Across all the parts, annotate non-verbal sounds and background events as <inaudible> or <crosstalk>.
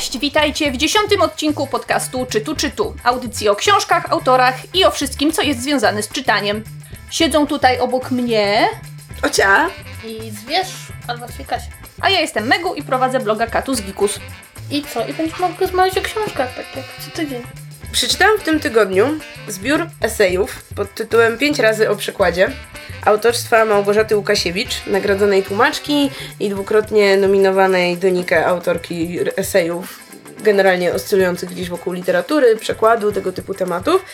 Cześć, witajcie w dziesiątym odcinku podcastu Czytu Czytu, audycji o książkach, autorach i o wszystkim, co jest związane z czytaniem. Siedzą tutaj obok mnie Ocia. I zwierz albo Kasia. a ja jestem Megu i prowadzę bloga Katus Gikus. I co? I będziesz mogła rozmawiać o książkach, tak jak co tydzień. Przeczytałam w tym tygodniu zbiór esejów pod tytułem Pięć razy o przykładzie autorstwa Małgorzaty Łukasiewicz, nagrodzonej tłumaczki i dwukrotnie nominowanej do Nikę autorki esejów generalnie oscylujących gdzieś wokół literatury, przekładu, tego typu tematów.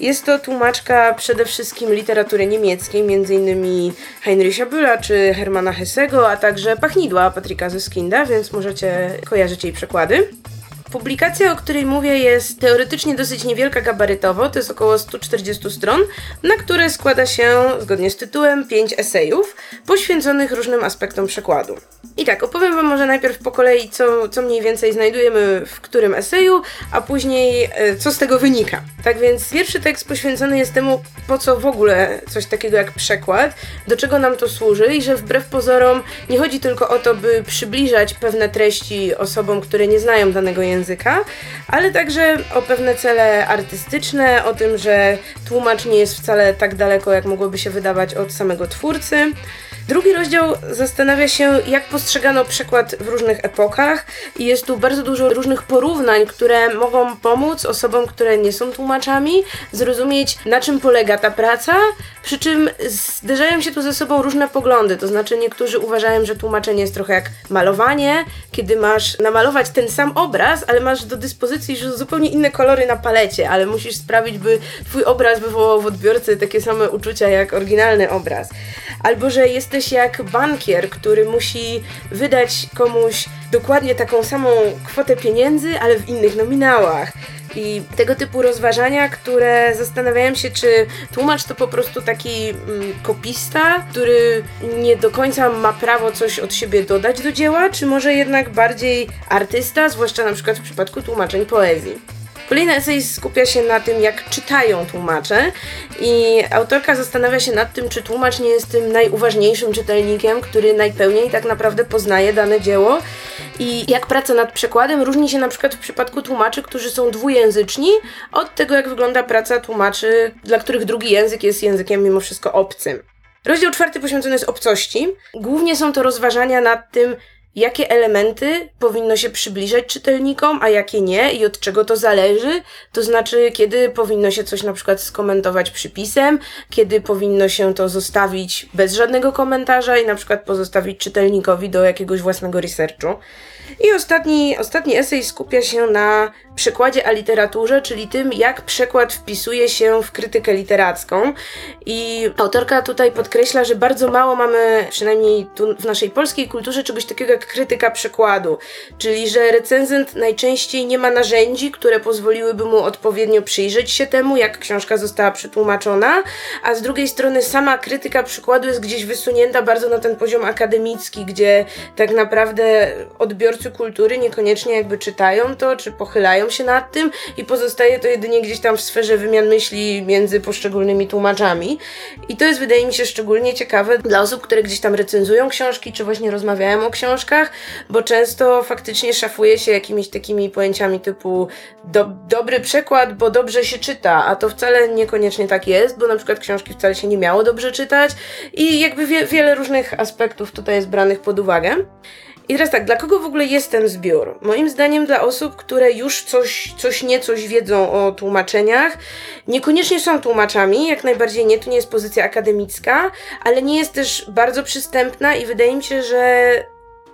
Jest to tłumaczka przede wszystkim literatury niemieckiej, m.in. Heinricha Bühla czy Hermana Hessego, a także Pachnidła Patryka Zeskinda, więc możecie kojarzyć jej przekłady. Publikacja, o której mówię, jest teoretycznie dosyć niewielka gabarytowo, to jest około 140 stron, na które składa się, zgodnie z tytułem, 5 esejów poświęconych różnym aspektom przekładu. I tak, opowiem Wam może najpierw po kolei, co, co mniej więcej znajdujemy w którym eseju, a później e, co z tego wynika. Tak więc pierwszy tekst poświęcony jest temu, po co w ogóle coś takiego jak przekład, do czego nam to służy i że wbrew pozorom nie chodzi tylko o to, by przybliżać pewne treści osobom, które nie znają danego języka, ale także o pewne cele artystyczne, o tym, że tłumacz nie jest wcale tak daleko, jak mogłoby się wydawać od samego twórcy. Drugi rozdział zastanawia się, jak postrzegano przekład w różnych epokach, i jest tu bardzo dużo różnych porównań, które mogą pomóc osobom, które nie są tłumaczami, zrozumieć, na czym polega ta praca. Przy czym zderzają się tu ze sobą różne poglądy. To znaczy, niektórzy uważają, że tłumaczenie jest trochę jak malowanie, kiedy masz namalować ten sam obraz, ale masz do dyspozycji już zupełnie inne kolory na palecie, ale musisz sprawić, by twój obraz wywołał w odbiorcy takie same uczucia jak oryginalny obraz. Albo że jesteś jak bankier, który musi wydać komuś dokładnie taką samą kwotę pieniędzy, ale w innych nominałach. I tego typu rozważania, które zastanawiałem się, czy tłumacz to po prostu taki mm, kopista, który nie do końca ma prawo coś od siebie dodać do dzieła, czy może jednak bardziej artysta, zwłaszcza na przykład w przypadku tłumaczeń poezji. Kolejny esej skupia się na tym, jak czytają tłumacze i autorka zastanawia się nad tym, czy tłumacz nie jest tym najuważniejszym czytelnikiem, który najpełniej tak naprawdę poznaje dane dzieło i jak praca nad przekładem różni się na przykład w przypadku tłumaczy, którzy są dwujęzyczni, od tego, jak wygląda praca tłumaczy, dla których drugi język jest językiem mimo wszystko obcym. Rozdział czwarty poświęcony jest obcości. Głównie są to rozważania nad tym, jakie elementy powinno się przybliżać czytelnikom, a jakie nie i od czego to zależy. To znaczy, kiedy powinno się coś na przykład skomentować przypisem, kiedy powinno się to zostawić bez żadnego komentarza i na przykład pozostawić czytelnikowi do jakiegoś własnego researchu. I ostatni, ostatni esej skupia się na przekładzie a literaturze, czyli tym, jak przekład wpisuje się w krytykę literacką. I autorka tutaj podkreśla, że bardzo mało mamy, przynajmniej tu w naszej polskiej kulturze, czegoś takiego jak krytyka przekładu. Czyli, że recenzent najczęściej nie ma narzędzi, które pozwoliłyby mu odpowiednio przyjrzeć się temu, jak książka została przetłumaczona, a z drugiej strony sama krytyka przykładu jest gdzieś wysunięta bardzo na ten poziom akademicki, gdzie tak naprawdę odbiorcy kultury niekoniecznie jakby czytają to, czy pochylają się nad tym i pozostaje to jedynie gdzieś tam w sferze wymian myśli między poszczególnymi tłumaczami. I to jest wydaje mi się szczególnie ciekawe dla osób, które gdzieś tam recenzują książki, czy właśnie rozmawiają o książkach, bo często faktycznie szafuje się jakimiś takimi pojęciami typu do, dobry przekład, bo dobrze się czyta, a to wcale niekoniecznie tak jest, bo na przykład książki wcale się nie miało dobrze czytać i jakby wie, wiele różnych aspektów tutaj jest branych pod uwagę. I teraz tak, dla kogo w ogóle jest ten zbiór? Moim zdaniem dla osób, które już coś, coś niecoś wiedzą o tłumaczeniach, niekoniecznie są tłumaczami, jak najbardziej nie, to nie jest pozycja akademicka, ale nie jest też bardzo przystępna i wydaje mi się, że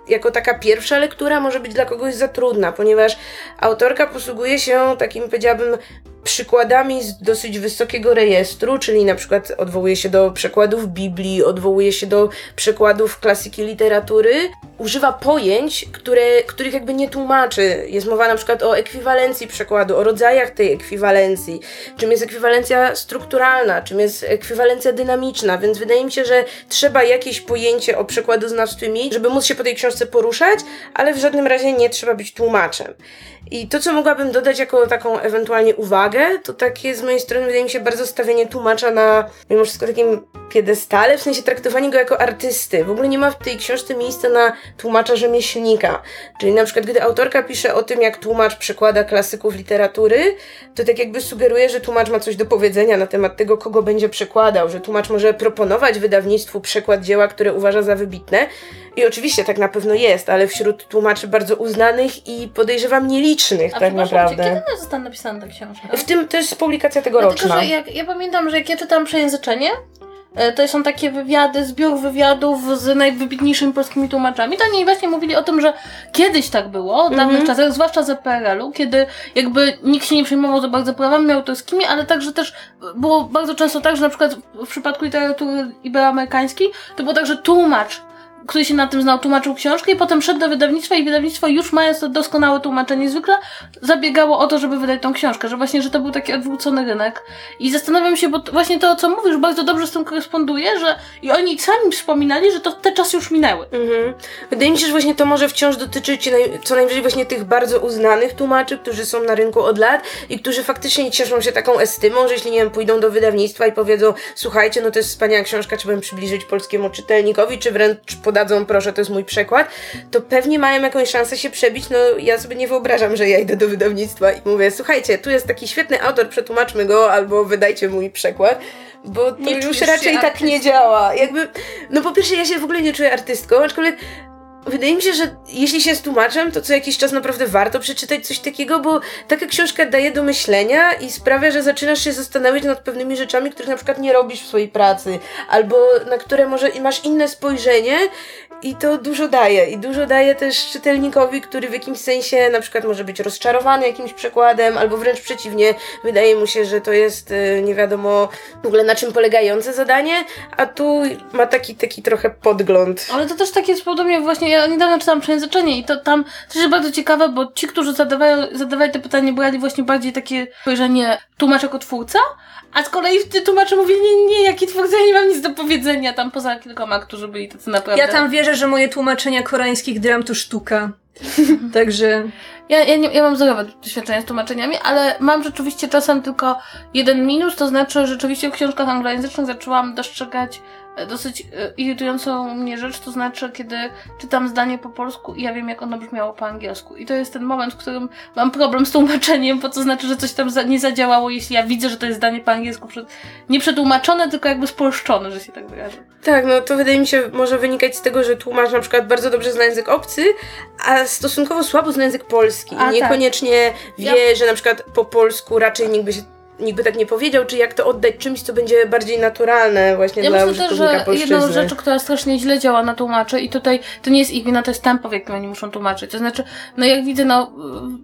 jako taka pierwsza lektura może być dla kogoś za trudna, ponieważ autorka posługuje się takim, powiedziałabym, przykładami z dosyć wysokiego rejestru, czyli na przykład odwołuje się do przekładów Biblii, odwołuje się do przekładów klasyki literatury, używa pojęć, które, których jakby nie tłumaczy. Jest mowa na przykład o ekwiwalencji przekładu, o rodzajach tej ekwiwalencji, czym jest ekwiwalencja strukturalna, czym jest ekwiwalencja dynamiczna, więc wydaje mi się, że trzeba jakieś pojęcie o przekładoznawstwie mieć, żeby móc się po tej książce poruszać, ale w żadnym razie nie trzeba być tłumaczem. I to, co mogłabym dodać jako taką ewentualnie uwagę, uwagę, to takie z mojej strony wydaje mi się bardzo stawianie tłumacza na mimo wszystko takim piedestale, w sensie traktowanie go jako artysty. W ogóle nie ma w tej książce miejsca na tłumacza rzemieślnika. Czyli na przykład, gdy autorka pisze o tym, jak tłumacz przekłada klasyków literatury, to tak jakby sugeruje, że tłumacz ma coś do powiedzenia na temat tego, kogo będzie przekładał, że tłumacz może proponować wydawnictwu przekład dzieła, które uważa za wybitne. I oczywiście tak na pewno jest, ale wśród tłumaczy bardzo uznanych i podejrzewam nielicznych A tak przepraszam cię, naprawdę. kiedy została napisana ta książka? W tym to jest publikacja Dlatego, tegoroczna. że jak, ja pamiętam, że jak ja czytałam przejęzyczenie, e, to są takie wywiady, zbiór wywiadów z najwybitniejszymi polskimi tłumaczami. To oni właśnie mówili o tym, że kiedyś tak było, w dawnych Mhm. czasach, zwłaszcza za PRL-u, kiedy jakby nikt się nie przejmował za bardzo prawami autorskimi, ale także też było bardzo często tak, że na przykład w przypadku literatury iberoamerykańskiej to było tak, że tłumacz który się na tym znał, tłumaczył książkę i potem szedł do wydawnictwa i wydawnictwo już mając doskonałe tłumaczenie zwykle zabiegało o to, żeby wydać tą książkę, że właśnie, że to był taki odwrócony rynek i zastanawiam się, bo właśnie to, co mówisz, bardzo dobrze z tym koresponduje, że i oni sami wspominali, że to te czasy już minęły. Mhm. Wydaje mi się, że właśnie to może wciąż dotyczyć co najwyżej właśnie tych bardzo uznanych tłumaczy, którzy są na rynku od lat i którzy faktycznie cieszą się taką estymą, że jeśli, nie wiem, pójdą do wydawnictwa i powiedzą, słuchajcie, no to jest wspaniała książka, trzeba przybliżyć polskiemu czytelnikowi, czy wręcz podadzą, proszę, to jest mój przekład, to pewnie mają jakąś szansę się przebić. No ja sobie nie wyobrażam, że ja idę do wydawnictwa i mówię, słuchajcie, tu jest taki świetny autor, przetłumaczmy go, albo wydajcie mój przekład. Bo to Nie już raczej tak nie działa. Jakby, no po pierwsze, ja się w ogóle nie czuję artystką, aczkolwiek Wydaje mi się, że jeśli się jest tłumaczem, to co jakiś czas naprawdę warto przeczytać coś takiego, bo taka książka daje do myślenia i sprawia, że zaczynasz się zastanawiać nad pewnymi rzeczami, których na przykład nie robisz w swojej pracy, albo na które może masz inne spojrzenie i to dużo daje. I dużo daje też czytelnikowi, który w jakimś sensie na przykład może być rozczarowany jakimś przekładem, albo wręcz przeciwnie, wydaje mu się, że to jest e, nie wiadomo w ogóle na czym polegające zadanie, a tu ma taki, taki trochę podgląd. Ale to też takie jest podobnie właśnie, ja niedawno czytałam przejęzyczenie i to tam też jest bardzo ciekawe, bo ci, którzy zadawają, zadawali te pytania, brali właśnie bardziej takie spojrzenie tłumacz jako twórca, a z kolei ty tłumacze mówili, nie, nie, jaki twórca, ja nie mam nic do powiedzenia, tam poza kilkoma, którzy byli tacy naprawdę. Ja tam wierzę, że moje tłumaczenia koreańskich dram to sztuka. <laughs> Także Ja, ja, nie, ja mam zerowe doświadczenia z tłumaczeniami, ale mam rzeczywiście czasem tylko jeden minus, to znaczy rzeczywiście w książkach anglojęzycznych zaczęłam dostrzegać dosyć e, irytującą mnie rzecz, to znaczy kiedy czytam zdanie po polsku i ja wiem jak ono brzmiało po angielsku. I to jest ten moment, w którym mam problem z tłumaczeniem, bo to znaczy, że coś tam nie zadziałało, jeśli ja widzę, że to jest zdanie po angielsku nie przetłumaczone, tylko jakby spolszczone, że się tak wyrażę. Tak, no to wydaje mi się może wynikać z tego, że tłumacz na przykład bardzo dobrze zna język obcy, a stosunkowo słabo zna język polski. A, I niekoniecznie wie, że na przykład po polsku raczej nikt by się nikt by tak nie powiedział, czy jak to oddać czymś, co będzie bardziej naturalne właśnie Ja dla myślę też, że polszczyzny. jedną z rzeczy, która strasznie źle działa na tłumaczy i tutaj to nie jest ich wina, to jest tempo, w jakim oni muszą tłumaczyć. To znaczy, no jak widzę, no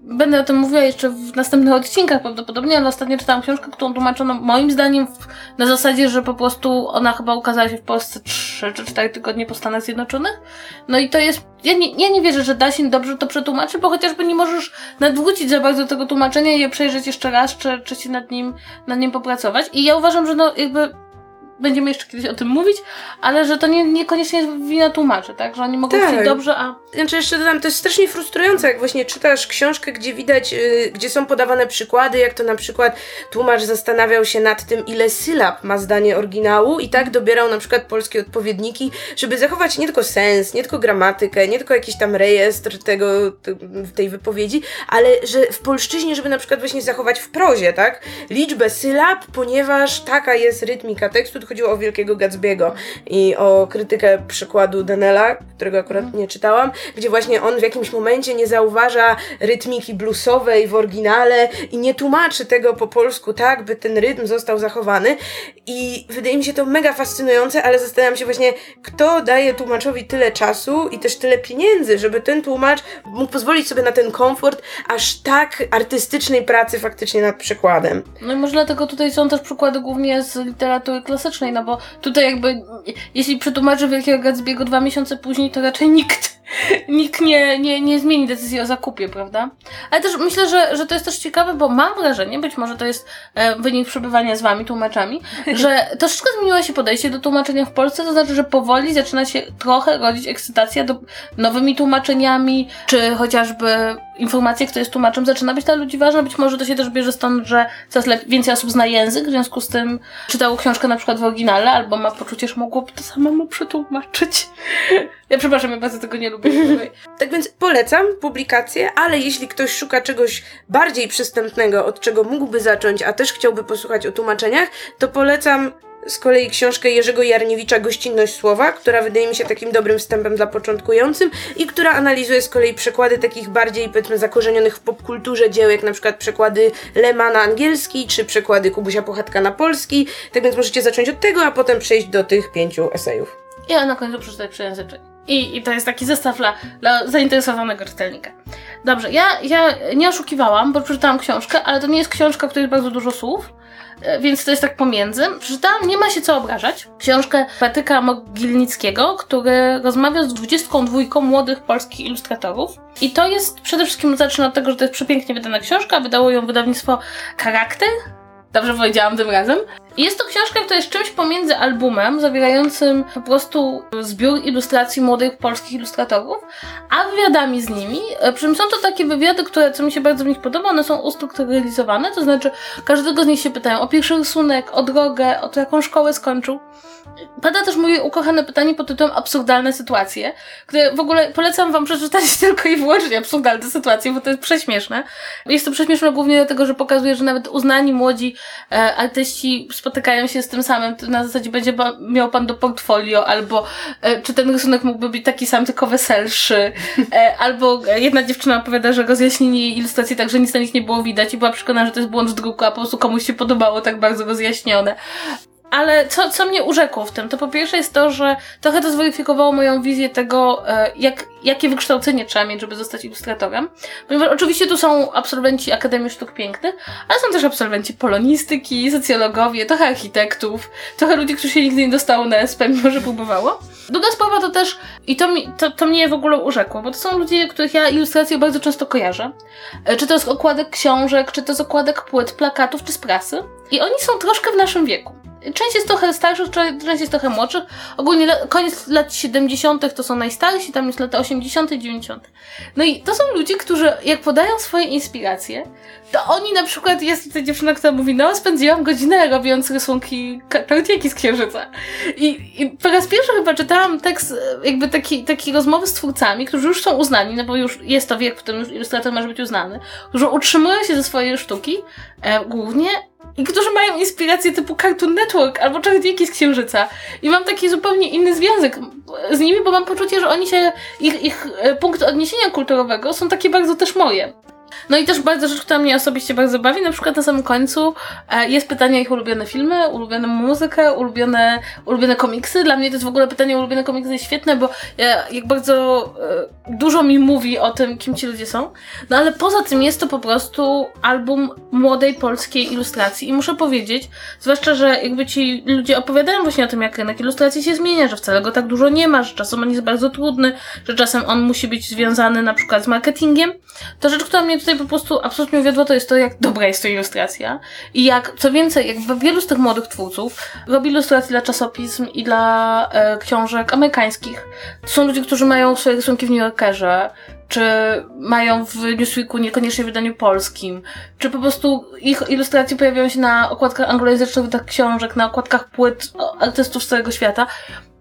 będę o tym mówiła jeszcze w następnych odcinkach prawdopodobnie, ale ostatnio czytałam książkę, którą tłumaczono moim zdaniem w, na zasadzie, że po prostu ona chyba ukazała się w Polsce 3 czy 4 tygodnie po Stanach Zjednoczonych. No i to jest, ja nie, ja nie wierzę, że da się dobrze to przetłumaczyć, bo chociażby nie możesz nadwrócić za bardzo tego tłumaczenia i je przejrzeć jeszcze raz, czy, czy się nad nim, nad nim popracować. I ja uważam, że no jakby będziemy jeszcze kiedyś o tym mówić, ale że to nie, niekoniecznie jest wina tłumaczy, tak? Że oni mogą Tak. chcieć dobrze, a Znaczy jeszcze dodam, to jest strasznie frustrujące, jak właśnie czytasz książkę, gdzie widać, y, gdzie są podawane przykłady, jak to na przykład tłumacz zastanawiał się nad tym, ile sylab ma zdanie oryginału i tak dobierał na przykład polskie odpowiedniki, żeby zachować nie tylko sens, nie tylko gramatykę, nie tylko jakiś tam rejestr tego, te- tej wypowiedzi, ale że w polszczyźnie, żeby na przykład właśnie zachować w prozie, tak? Liczbę sylab, ponieważ taka jest rytmika tekstu, tu chodziło o Wielkiego Gatsby'ego i o krytykę przykładu Danela, którego akurat nie czytałam, gdzie właśnie on w jakimś momencie nie zauważa rytmiki bluesowej w oryginale i nie tłumaczy tego po polsku tak, by ten rytm został zachowany. I wydaje mi się to mega fascynujące, ale zastanawiam się właśnie, kto daje tłumaczowi tyle czasu i też tyle pieniędzy, żeby ten tłumacz mógł pozwolić sobie na ten komfort aż tak artystycznej pracy faktycznie nad przykładem. no i może dlatego tutaj są też przykłady głównie z literatury klasycznej, no bo tutaj jakby, jeśli przetłumaczy Wielkiego Gatsby'ego dwa miesiące później, to raczej nikt, <laughs> nikt nie, nie, nie zmieni decyzji o zakupie, prawda? Ale też myślę, że, że to jest też ciekawe, bo mam wrażenie, być może to jest e, wynik przebywania z wami, tłumaczami, <laughs> że troszeczkę zmieniło się podejście do tłumaczenia w Polsce, to znaczy, że powoli zaczyna się trochę rodzić ekscytacja do nowymi tłumaczeniami, czy chociażby informacja, kto jest tłumaczem, zaczyna być dla ludzi ważna. Być może to się też bierze stąd, że coraz więcej osób zna język, w związku z tym czytało książkę na przykład w oryginale, albo ma poczucie, że mogłoby to samemu przetłumaczyć. Ja przepraszam, ja bardzo tego nie lubię. <laughs> Tak więc polecam publikację, ale jeśli ktoś szuka czegoś bardziej przystępnego, od czego mógłby zacząć, a też chciałby posłuchać o tłumaczeniach, to polecam z kolei książkę Jerzego Jarniewicza Gościnność Słowa, która wydaje mi się takim dobrym wstępem dla początkującym i która analizuje z kolei przekłady takich bardziej, powiedzmy, zakorzenionych w popkulturze dzieł, jak na przykład przekłady Lema na angielski, czy przekłady Kubusia Puchatka na polski. Tak więc możecie zacząć od tego, a potem przejść do tych pięciu esejów. Ja na końcu przeczytaj przejęzyczeń. I, I to jest taki zestaw dla, dla zainteresowanego czytelnika. Dobrze, ja, ja nie oszukiwałam, bo przeczytałam książkę, ale to nie jest książka, w której jest bardzo dużo słów, więc to jest tak pomiędzy. Przeczytałam Nie ma się co obrażać. Książkę Patryka Mogilnickiego, który rozmawia z 22 młodych polskich ilustratorów. I to jest przede wszystkim, zaczyna od tego, że to jest przepięknie wydana książka. Wydało ją wydawnictwo Charakter. Dobrze powiedziałam tym razem. Jest to książka, która jest czymś pomiędzy albumem, zawierającym po prostu zbiór ilustracji młodych polskich ilustratorów, a wywiadami z nimi. E, Przy czym są to takie wywiady, które, co mi się bardzo w nich podoba, one są ustrukturalizowane, to znaczy każdego z nich się pytają o pierwszy rysunek, o drogę, o to, jaką szkołę skończył. Pada też moje ukochane pytanie pod tytułem Absurdalne sytuacje, które w ogóle polecam wam przeczytać <laughs> tylko i wyłącznie absurdalne sytuacje, bo to jest prześmieszne. Jest to prześmieszne głównie dlatego, że pokazuje, że nawet uznani młodzi e, artyści spotykają się z tym samym. To Na zasadzie będzie miał pan do portfolio, albo e, czy ten rysunek mógłby być taki sam, tylko weselszy, e, albo jedna dziewczyna opowiada, że rozjaśnili jej ilustracje tak, że nic na nich nie było widać i była przekonana, że to jest błąd w druku, a po prostu komuś się podobało tak bardzo rozjaśnione. Ale co, co mnie urzekło w tym, to po pierwsze jest to, że trochę to zweryfikowało moją wizję tego, e, jak, jakie wykształcenie trzeba mieć, żeby zostać ilustratorem. Ponieważ oczywiście tu są absolwenci Akademii Sztuk Pięknych, ale są też absolwenci polonistyki, socjologowie, trochę architektów, trochę ludzi, którzy się nigdy nie dostało na SP, mimo że próbowało. Druga sprawa to też, i to, mi, to, to mnie w ogóle urzekło, bo to są ludzie, których ja ilustracje bardzo często kojarzę. E, Czy to z okładek książek, czy to z okładek płyt, plakatów, czy z prasy. I oni są troszkę w naszym wieku. Część jest trochę starszych, część jest trochę młodszych. Ogólnie koniec lat 70. to są najstarsi, tam jest lata 80., 90. No i to są ludzie, którzy jak podają swoje inspiracje, to oni na przykład, jest ta dziewczyna, która mówi, no spędziłam godzinę robiąc rysunki ka- kartiki z księżyca. I, I po raz pierwszy chyba czytałam tekst, e, jakby taki, taki rozmowy z twórcami, którzy już są uznani, no bo już jest to wiek, w którym już ilustrator może być uznany, którzy utrzymują się ze swojej sztuki, e, głównie i którzy mają inspiracje typu Cartoon Network albo Czarniki z Księżyca. I mam taki zupełnie inny związek z nimi, bo mam poczucie, że oni się, ich, ich e, odniesienia kulturowego są takie bardzo też moje. No i też bardzo rzecz, która mnie osobiście bardzo bawi, na przykład na samym końcu e, jest pytanie ich ulubione filmy, ulubioną muzykę, ulubione, ulubione komiksy. Dla mnie to jest w ogóle pytanie ulubione komiksy jest świetne, bo ja, jak bardzo e, dużo mi mówi o tym, kim ci ludzie są. No ale poza tym jest to po prostu album młodej polskiej ilustracji i muszę powiedzieć, zwłaszcza, że jakby ci ludzie opowiadają właśnie o tym, jak rynek ilustracji się zmienia, że wcale go tak dużo nie ma, że czasem on jest bardzo trudny, że czasem on musi być związany na przykład z marketingiem, to rzecz, która mnie tutaj po prostu absolutnie uwiodła, to jest to, jak dobra jest to ilustracja i jak, co więcej, jak wielu z tych młodych twórców robi ilustracje dla czasopism i dla e, książek amerykańskich. To są ludzie, którzy mają swoje rysunki w New Yorkerze, czy mają w Newsweeku niekoniecznie w wydaniu polskim, czy po prostu ich ilustracje pojawiają się na okładkach anglojęzycznych książek, na okładkach płyt artystów z całego świata.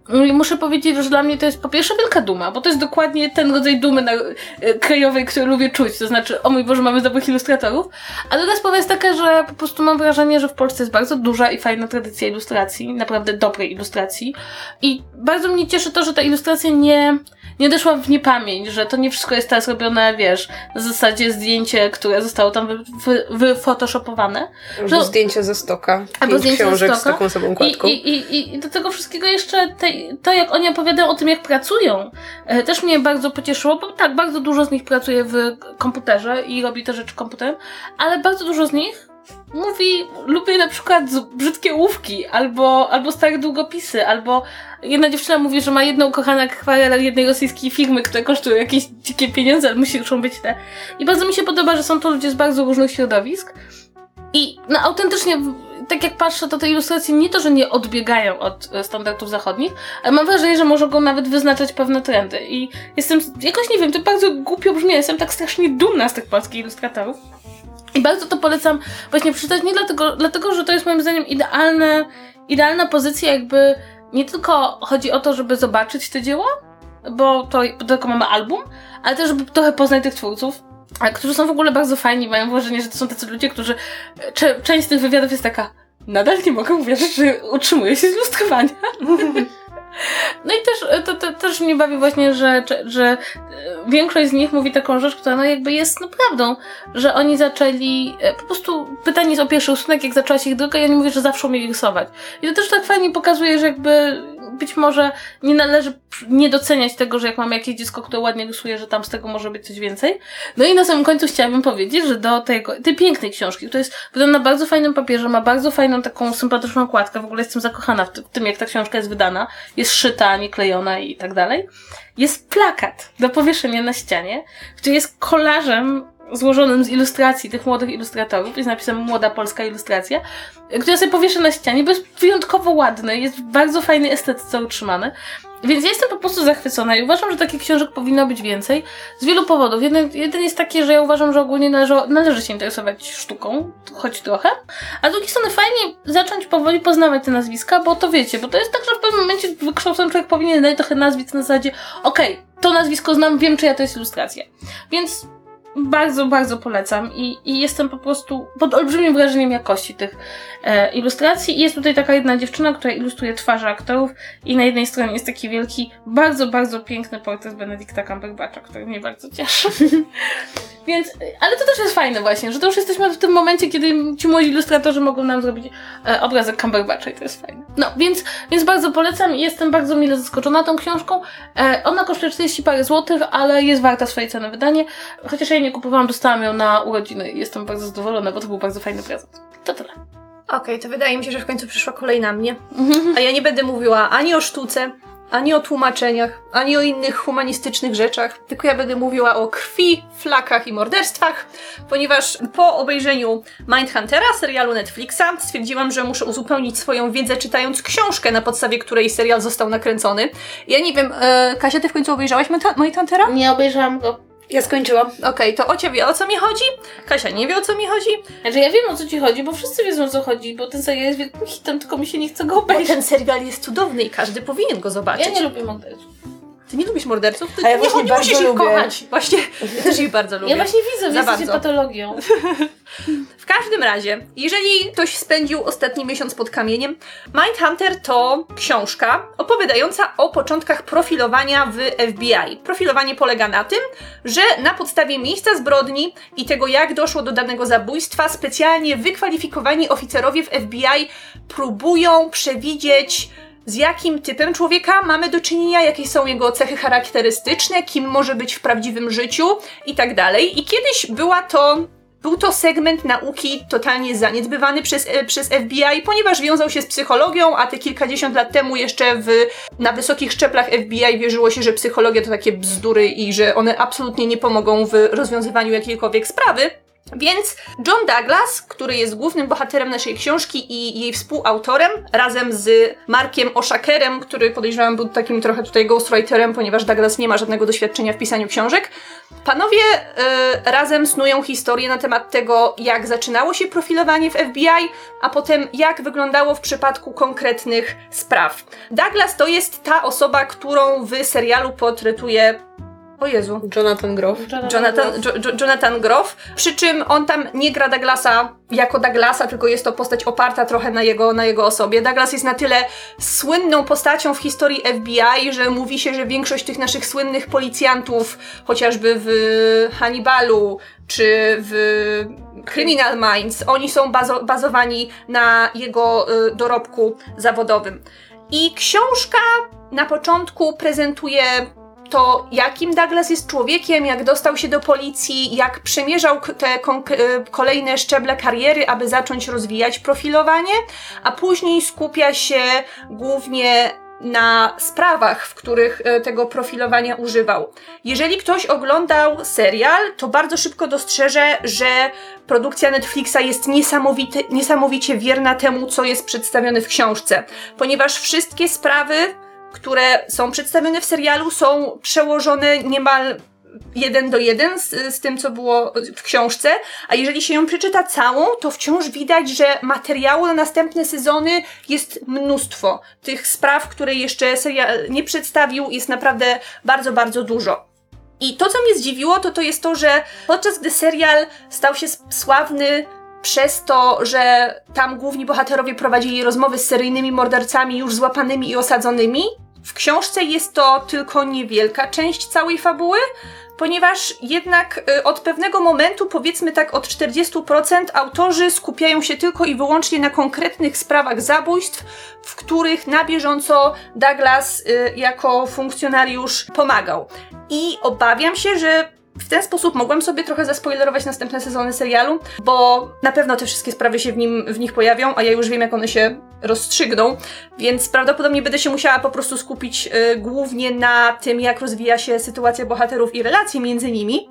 I muszę powiedzieć, że dla mnie to jest po pierwsze wielka duma, bo to jest dokładnie ten rodzaj dumy na, e, krajowej, który lubię czuć. To znaczy, o mój Boże, mamy dobrych ilustratorów. A druga sprawa jest taka, że po prostu mam wrażenie, że w Polsce jest bardzo duża i fajna tradycja ilustracji, naprawdę dobrej ilustracji. I bardzo mnie cieszy to, że ta ilustracja nie, nie doszła w niepamięć, że to nie wszystko jest teraz robione, wiesz, na zasadzie zdjęcie, które zostało tam wy, wy, wyphotoshopowane. Albo Że- zdjęcia ze stoka. Albo Pięć zdjęcia ze książek z stoka. taką samą I, okładką. i, i, I do tego wszystkiego jeszcze te, to, jak oni opowiadają o tym, jak pracują, e, też mnie bardzo pocieszyło, bo tak, bardzo dużo z nich pracuje w komputerze i robi te rzeczy komputerem, ale bardzo dużo z nich mówi, lubię na przykład brzydkie łówki, albo, albo stare długopisy, albo jedna dziewczyna mówi, że ma jedną ukochaną akwarelę jednej rosyjskiej firmy, które kosztują jakieś dzikie pieniądze, ale muszą być te. I bardzo mi się podoba, że są to ludzie z bardzo różnych środowisk. I no autentycznie tak jak patrzę, to te ilustracje nie to, że nie odbiegają od e, standardów zachodnich, ale mam wrażenie, że mogą nawet wyznaczać pewne trendy. I jestem, jakoś nie wiem, to bardzo głupio brzmi, jestem tak strasznie dumna z tych polskich ilustratorów. I bardzo to polecam właśnie przeczytać, nie dlatego, dlatego że to jest moim zdaniem idealne, idealna pozycja, jakby nie tylko chodzi o to, żeby zobaczyć te dzieła, bo to tylko mamy album, ale też, żeby trochę poznać tych twórców, którzy są w ogóle bardzo fajni, mają wrażenie, że to są tacy ludzie, którzy. Cze- część z tych wywiadów jest taka. Nadal nie mogę uwierzyć, że utrzymuję się z ilustrowania. No i też to, to, też mnie bawi właśnie, że, że większość z nich mówi taką rzecz, która no jakby jest no prawdą, że oni zaczęli, po prostu pytanie jest o pierwszy rysunek, jak zaczęła się ich droga i oni mówią, że zawsze umieli rysować. I to też tak fajnie pokazuje, że jakby być może nie należy nie doceniać tego, że jak mamy jakieś dziecko, które ładnie rysuje, że tam z tego może być coś więcej. No i na samym końcu chciałabym powiedzieć, że do tego, tej pięknej książki, która jest wydana na bardzo fajnym papierze, ma bardzo fajną taką sympatyczną okładkę, w ogóle jestem zakochana w tym, jak ta książka jest wydana, jest szyta, nie klejona i tak dalej. Jest plakat do powieszenia na ścianie, który jest kolażem złożonym z ilustracji tych młodych ilustratorów, jest napisem Młoda Polska Ilustracja, która sobie powieszę na ścianie, bo jest wyjątkowo ładny, jest w bardzo fajnej estetyce utrzymany. Więc ja jestem po prostu zachwycona i uważam, że takich książek powinno być więcej z wielu powodów. Jeden, jeden jest taki, że ja uważam, że ogólnie należy, należy się interesować sztuką, choć trochę, a z drugiej strony fajnie zacząć powoli poznawać te nazwiska, bo to wiecie, bo to jest tak, że w pewnym momencie wykształcony człowiek powinien dać trochę nazwisk na zasadzie okej, okay, to nazwisko znam, wiem czyja to jest ilustracja. Więc bardzo, bardzo polecam i, i jestem po prostu pod olbrzymim wrażeniem jakości tych e, ilustracji. I jest tutaj taka jedna dziewczyna, która ilustruje twarze aktorów i na jednej stronie jest taki wielki, bardzo, bardzo piękny portret Benedicta Cumberbatcha, który mnie bardzo cieszy. <laughs> Więc, ale to też jest fajne właśnie, że to już jesteśmy w tym momencie, kiedy ci młodzi ilustratorzy mogą nam zrobić e, obrazek Cumberbatcha i to jest fajne. No, więc, więc bardzo polecam i jestem bardzo mile zaskoczona tą książką. E, ona kosztuje 40 parę złotych, ale jest warta swojej ceny wydanie. Chociaż ja jej nie kupowałam, dostałam ją na urodziny i jestem bardzo zadowolona, bo to był bardzo fajny prezent. To tyle. Okej, okay, to wydaje mi się, że w końcu przyszła kolej na mnie. A ja nie będę mówiła ani o sztuce, ani o tłumaczeniach, ani o innych humanistycznych rzeczach, tylko ja będę mówiła o krwi, flakach i morderstwach, ponieważ po obejrzeniu Mindhuntera, serialu Netflixa, stwierdziłam, że muszę uzupełnić swoją wiedzę czytając książkę, na podstawie której serial został nakręcony. Ja nie wiem, e, Kasia, ty w końcu obejrzałaś Mindhuntera? Nie obejrzałam go. Ja skończyłam. Okej, okay, to Ocia wie o co mi chodzi, Kasia nie wie o co mi chodzi. Znaczy ja wiem o co ci chodzi, bo wszyscy wiedzą o co chodzi, bo ten serial jest wielkim hitem, tylko mi się nie chce go obejrzeć. Bo ten serial jest cudowny i każdy powinien go zobaczyć. Ja nie lubię morderców. Ty nie lubisz morderców? Ty A ja właśnie nie, bardzo musisz lubię. ich kochać. Właśnie, ja też ich bardzo lubię. Ja właśnie widzę, że jesteście patologią. <laughs> W każdym razie, jeżeli ktoś spędził ostatni miesiąc pod kamieniem, Mindhunter to książka opowiadająca o początkach profilowania w FBI. Profilowanie polega na tym, że na podstawie miejsca zbrodni i tego, jak doszło do danego zabójstwa, specjalnie wykwalifikowani oficerowie w FBI próbują przewidzieć z jakim typem człowieka mamy do czynienia, jakie są jego cechy charakterystyczne, kim może być w prawdziwym życiu i tak dalej. I kiedyś była to był to segment nauki totalnie zaniedbywany przez, e, przez FBI, ponieważ wiązał się z psychologią, a te kilkadziesiąt lat temu jeszcze w, na wysokich szczeplach FBI wierzyło się, że psychologia to takie bzdury i że one absolutnie nie pomogą w rozwiązywaniu jakiejkolwiek sprawy. Więc John Douglas, który jest głównym bohaterem naszej książki i jej współautorem, razem z Markiem Oshakerem, który podejrzewam był takim trochę tutaj ghostwriterem, ponieważ Douglas nie ma żadnego doświadczenia w pisaniu książek, panowie y, razem snują historię na temat tego, jak zaczynało się profilowanie w FBI, a potem jak wyglądało w przypadku konkretnych spraw. Douglas to jest ta osoba, którą w serialu portretuje o Jezu. Jonathan Groff. Jonathan, jo, jo, Jonathan Groff. Przy czym on tam nie gra Douglasa jako Douglasa, tylko jest to postać oparta trochę na jego, na jego osobie. Douglas jest na tyle słynną postacią w historii FBI, że mówi się, że większość tych naszych słynnych policjantów, chociażby w Hannibalu, czy w Criminal Minds, oni są bazo bazowani na jego y, dorobku zawodowym. I książka na początku prezentuje to, jakim Douglas jest człowiekiem, jak dostał się do policji, jak przemierzał te kolejne szczeble kariery, aby zacząć rozwijać profilowanie, a później skupia się głównie na sprawach, w których e, tego profilowania używał. Jeżeli ktoś oglądał serial, to bardzo szybko dostrzeże, że produkcja Netflixa jest niesamowicie wierna temu, co jest przedstawione w książce, ponieważ wszystkie sprawy, które są przedstawione w serialu, są przełożone niemal jeden do jeden z, z tym, co było w książce, a jeżeli się ją przeczyta całą, to wciąż widać, że materiału na następne sezony jest mnóstwo. Tych spraw, które jeszcze serial nie przedstawił, jest naprawdę bardzo, bardzo dużo. I to, co mnie zdziwiło, to to jest to, że podczas gdy serial stał się sławny przez to, że tam główni bohaterowie prowadzili rozmowy z seryjnymi mordercami już złapanymi i osadzonymi, w książce jest to tylko niewielka część całej fabuły, ponieważ jednak y, od pewnego momentu, powiedzmy tak od 40%, autorzy skupiają się tylko i wyłącznie na konkretnych sprawach zabójstw, w których na bieżąco Douglas y, jako funkcjonariusz pomagał. I obawiam się, że w ten sposób mogłam sobie trochę zaspoilerować następne sezony serialu, bo na pewno te wszystkie sprawy się w, nim, w nich pojawią, a ja już wiem, jak one się rozstrzygną, więc prawdopodobnie będę się musiała po prostu skupić y, głównie na tym, jak rozwija się sytuacja bohaterów i relacje między nimi.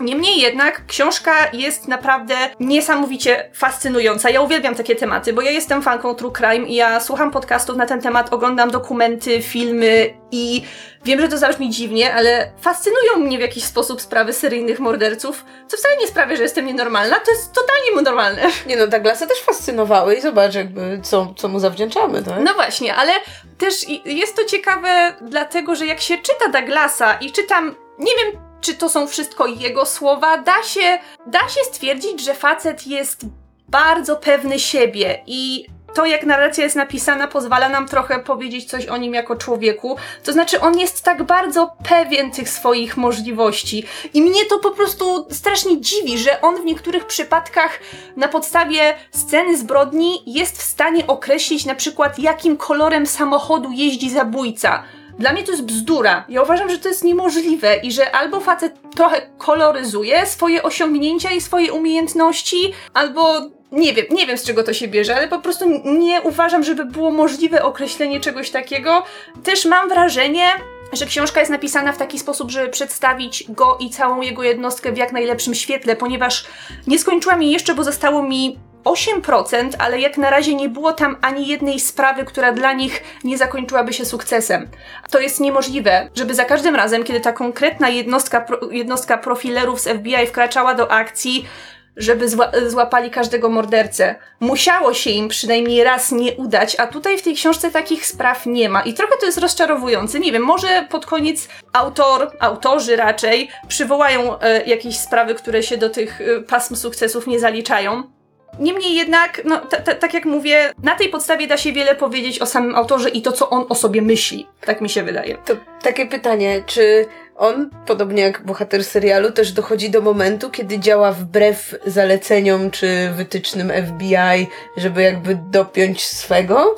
Niemniej jednak książka jest naprawdę niesamowicie fascynująca. Ja uwielbiam takie tematy, bo ja jestem fanką True Crime i ja słucham podcastów na ten temat, oglądam dokumenty, filmy i wiem, że to zabrzmi dziwnie, ale fascynują mnie w jakiś sposób sprawy seryjnych morderców, co wcale nie sprawia, że jestem nienormalna, to jest totalnie normalne. Nie no, Douglasa też fascynowały i zobacz jakby co, co mu zawdzięczamy, tak? No właśnie, ale też jest to ciekawe dlatego, że jak się czyta Douglasa i czytam, nie wiem czy to są wszystko jego słowa, da się, da się stwierdzić, że facet jest bardzo pewny siebie i to, jak narracja jest napisana, pozwala nam trochę powiedzieć coś o nim jako człowieku. To znaczy, on jest tak bardzo pewien tych swoich możliwości. I mnie to po prostu strasznie dziwi, że on w niektórych przypadkach na podstawie sceny zbrodni jest w stanie określić na przykład, jakim kolorem samochodu jeździ zabójca dla mnie to jest bzdura. Ja uważam, że to jest niemożliwe i że albo facet trochę koloryzuje swoje osiągnięcia i swoje umiejętności, albo nie wiem, nie wiem z czego to się bierze, ale po prostu nie uważam, żeby było możliwe określenie czegoś takiego. Też mam wrażenie, że książka jest napisana w taki sposób, żeby przedstawić go i całą jego jednostkę w jak najlepszym świetle, ponieważ nie skończyłam jej jeszcze, bo zostało mi 8%, ale jak na razie nie było tam ani jednej sprawy, która dla nich nie zakończyłaby się sukcesem. To jest niemożliwe, żeby za każdym razem, kiedy ta konkretna jednostka, jednostka profilerów z FBI wkraczała do akcji, żeby zła złapali każdego mordercę. Musiało się im przynajmniej raz nie udać, a tutaj w tej książce takich spraw nie ma. I trochę to jest rozczarowujące. Nie wiem, może pod koniec autor, autorzy raczej przywołają e, jakieś sprawy, które się do tych e, pasm sukcesów nie zaliczają. Niemniej jednak, no, tak jak mówię, na tej podstawie da się wiele powiedzieć o samym autorze i to, co on o sobie myśli. Tak mi się wydaje. To takie pytanie, czy on, podobnie jak bohater serialu, też dochodzi do momentu, kiedy działa wbrew zaleceniom czy wytycznym FBI, żeby jakby dopiąć swego?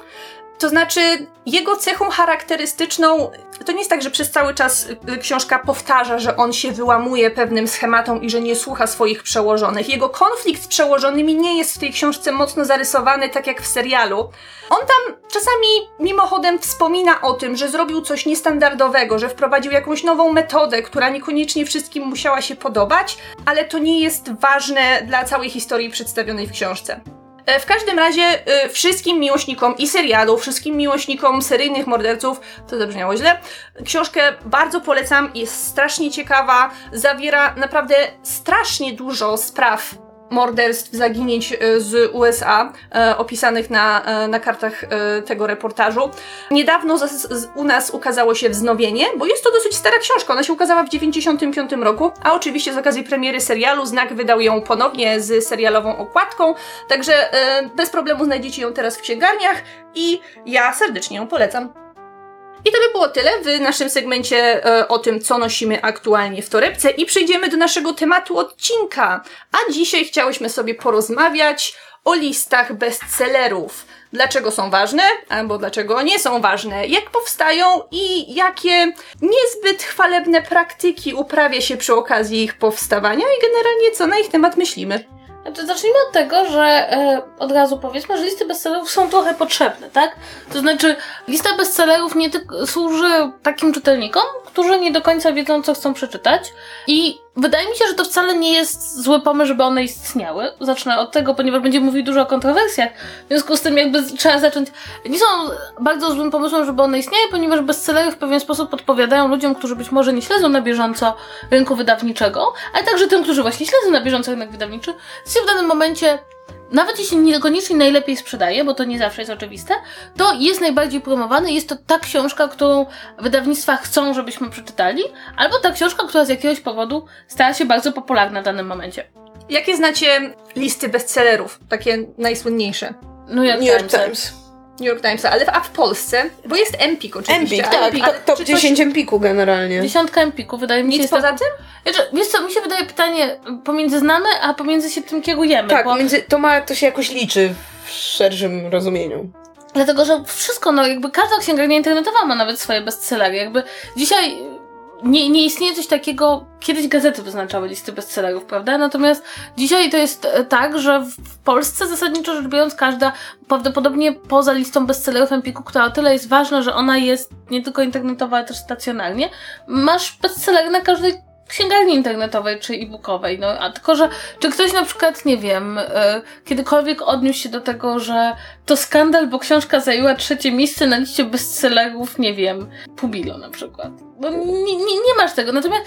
To znaczy, jego cechą charakterystyczną to nie jest tak, że przez cały czas y, książka powtarza, że on się wyłamuje pewnym schematom i że nie słucha swoich przełożonych. Jego konflikt z przełożonymi nie jest w tej książce mocno zarysowany, tak jak w serialu. On tam czasami mimochodem wspomina o tym, że zrobił coś niestandardowego, że wprowadził jakąś nową metodę, która niekoniecznie wszystkim musiała się podobać, ale to nie jest ważne dla całej historii przedstawionej w książce. E, w każdym razie y, wszystkim miłośnikom i serialu, wszystkim miłośnikom seryjnych morderców, to zabrzmiało źle, książkę bardzo polecam, jest strasznie ciekawa, zawiera naprawdę strasznie dużo spraw morderstw, zaginięć e, z USA, e, opisanych na, e, na kartach tego reportażu. Niedawno u nas ukazało się wznowienie, bo jest to dosyć stara książka. Ona się ukazała w 95 roku, a oczywiście z okazji premiery serialu Znak wydał ją ponownie z serialową okładką, także bez problemu znajdziecie ją teraz w księgarniach i ja serdecznie ją polecam. I to by było tyle w naszym segmencie e, o tym, co nosimy aktualnie w torebce i przejdziemy do naszego tematu odcinka. A dzisiaj chciałyśmy sobie porozmawiać o listach bestsellerów. Dlaczego są ważne, albo dlaczego nie są ważne, jak powstają i jakie niezbyt chwalebne praktyki uprawia się przy okazji ich powstawania i generalnie co na ich temat myślimy. Znaczy, zacznijmy od tego, że e, od razu powiedzmy, że listy bestsellerów są trochę potrzebne, tak? To znaczy, lista bestsellerów nie tylko służy takim czytelnikom, którzy nie do końca wiedzą, co chcą przeczytać. I wydaje mi się, że to wcale nie jest zły pomysł, żeby one istniały. Zacznę od tego, ponieważ będziemy mówić dużo o kontrowersjach. W związku z tym, jakby trzeba zacząć. Nie są bardzo złym pomysłem, żeby one istniały, ponieważ bestsellery w pewien sposób podpowiadają ludziom, którzy być może nie śledzą na bieżąco rynku wydawniczego, ale także tym, którzy właśnie śledzą na bieżąco rynek wydawniczy, się w danym momencie nawet jeśli niekoniecznie najlepiej sprzedaje, bo to nie zawsze jest oczywiste, to jest najbardziej promowany. Jest to ta książka, którą wydawnictwa chcą, żebyśmy przeczytali, albo ta książka, która z jakiegoś powodu stała się bardzo popularna w danym momencie. Jakie znacie listy bestsellerów? Takie najsłynniejsze. New York, New York Timesa. Times. New York Timesa, ale w, a w Polsce? Bo jest Empik oczywiście. Empik, tak. ale to- Top czy coś- 10 Empiku generalnie. Dziesiątka Empiku, wydaje mi się. Nic poza tak- tym? Znaczy, wiesz co, mi się wydaje pytanie pomiędzy znamy, a pomiędzy się tym kierujemy. Tak, bo... między, to ma, to się jakoś liczy w szerszym rozumieniu. Dlatego, że wszystko, no jakby każda księgarnia internetowa ma nawet swoje bestsellery. Jakby dzisiaj nie, nie istnieje coś takiego, kiedyś gazety wyznaczały listy bestsellerów, prawda? Natomiast dzisiaj to jest e, tak, że w Polsce zasadniczo rzecz biorąc każda, prawdopodobnie poza listą bestsellerów Empiku, która o tyle jest ważna, że ona jest nie tylko internetowa, ale też stacjonarnie, masz bestsellery na każdej księgarni internetowej czy e-bookowej, no a tylko, że czy ktoś na przykład, nie wiem, e, kiedykolwiek odniósł się do tego, że to skandal, bo książka zajęła trzecie miejsce na liście bestsellerów, nie wiem, Pubilo na przykład. No nie, nie, nie masz tego. Natomiast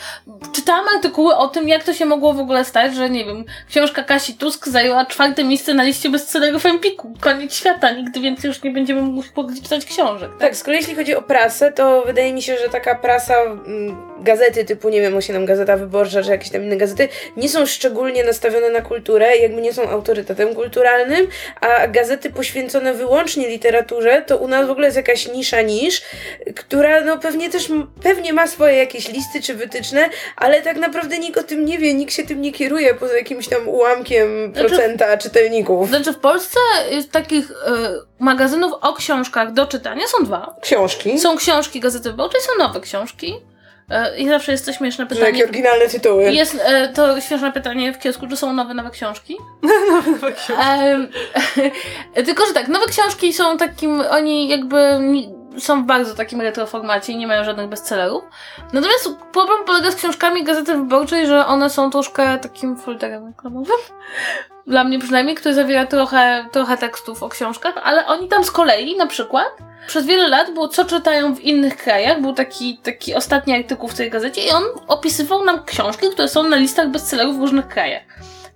czytałam artykuły o tym, jak to się mogło w ogóle stać, że nie wiem, książka Kasi Tusk zajęła czwarte miejsce na liście bestsellerów Empiku. Koniec świata, nigdy więcej już nie będziemy mogli czytać książek. Tak, z kolei jeśli chodzi o prasę, to wydaje mi się, że taka prasa, mm, gazety typu, nie wiem, osiem Gazeta Wyborcza, czy jakieś tam inne gazety, nie są szczególnie nastawione na kulturę, jakby nie są autorytetem kulturalnym, a gazety poświęcone wyłącznie literaturze, to u nas w ogóle jest jakaś nisza nisz, która no pewnie też, m- pewnie ma swoje jakieś listy czy wytyczne, ale tak naprawdę nikt o tym nie wie, nikt się tym nie kieruje poza jakimś tam ułamkiem Znaczy- procenta czytelników. Znaczy w Polsce takich e, magazynów o książkach do czytania są dwa. Książki. Są książki Gazety Wyborczej, są nowe książki. E, I zawsze jest to śmieszne Że jakie pytanie. oryginalne tytuły. Jest e, to śmieszne pytanie w kiosku, czy są nowe, nowe książki? <laughs> Nowe książki. Em, <laughs> tylko, że tak, nowe książki są takim, oni jakby są w bardzo takim retroformacie i nie mają żadnych bestsellerów. Natomiast problem polega z książkami Gazety Wyborczej, że one są troszkę takim folderem reklamowym. <laughs> Dla mnie przynajmniej, który zawiera trochę, trochę tekstów o książkach, ale oni tam z kolei na przykład przez wiele lat było co czytają w innych krajach. Był taki, taki ostatni artykuł w tej gazecie i on opisywał nam książki, które są na listach bestsellerów w różnych krajach.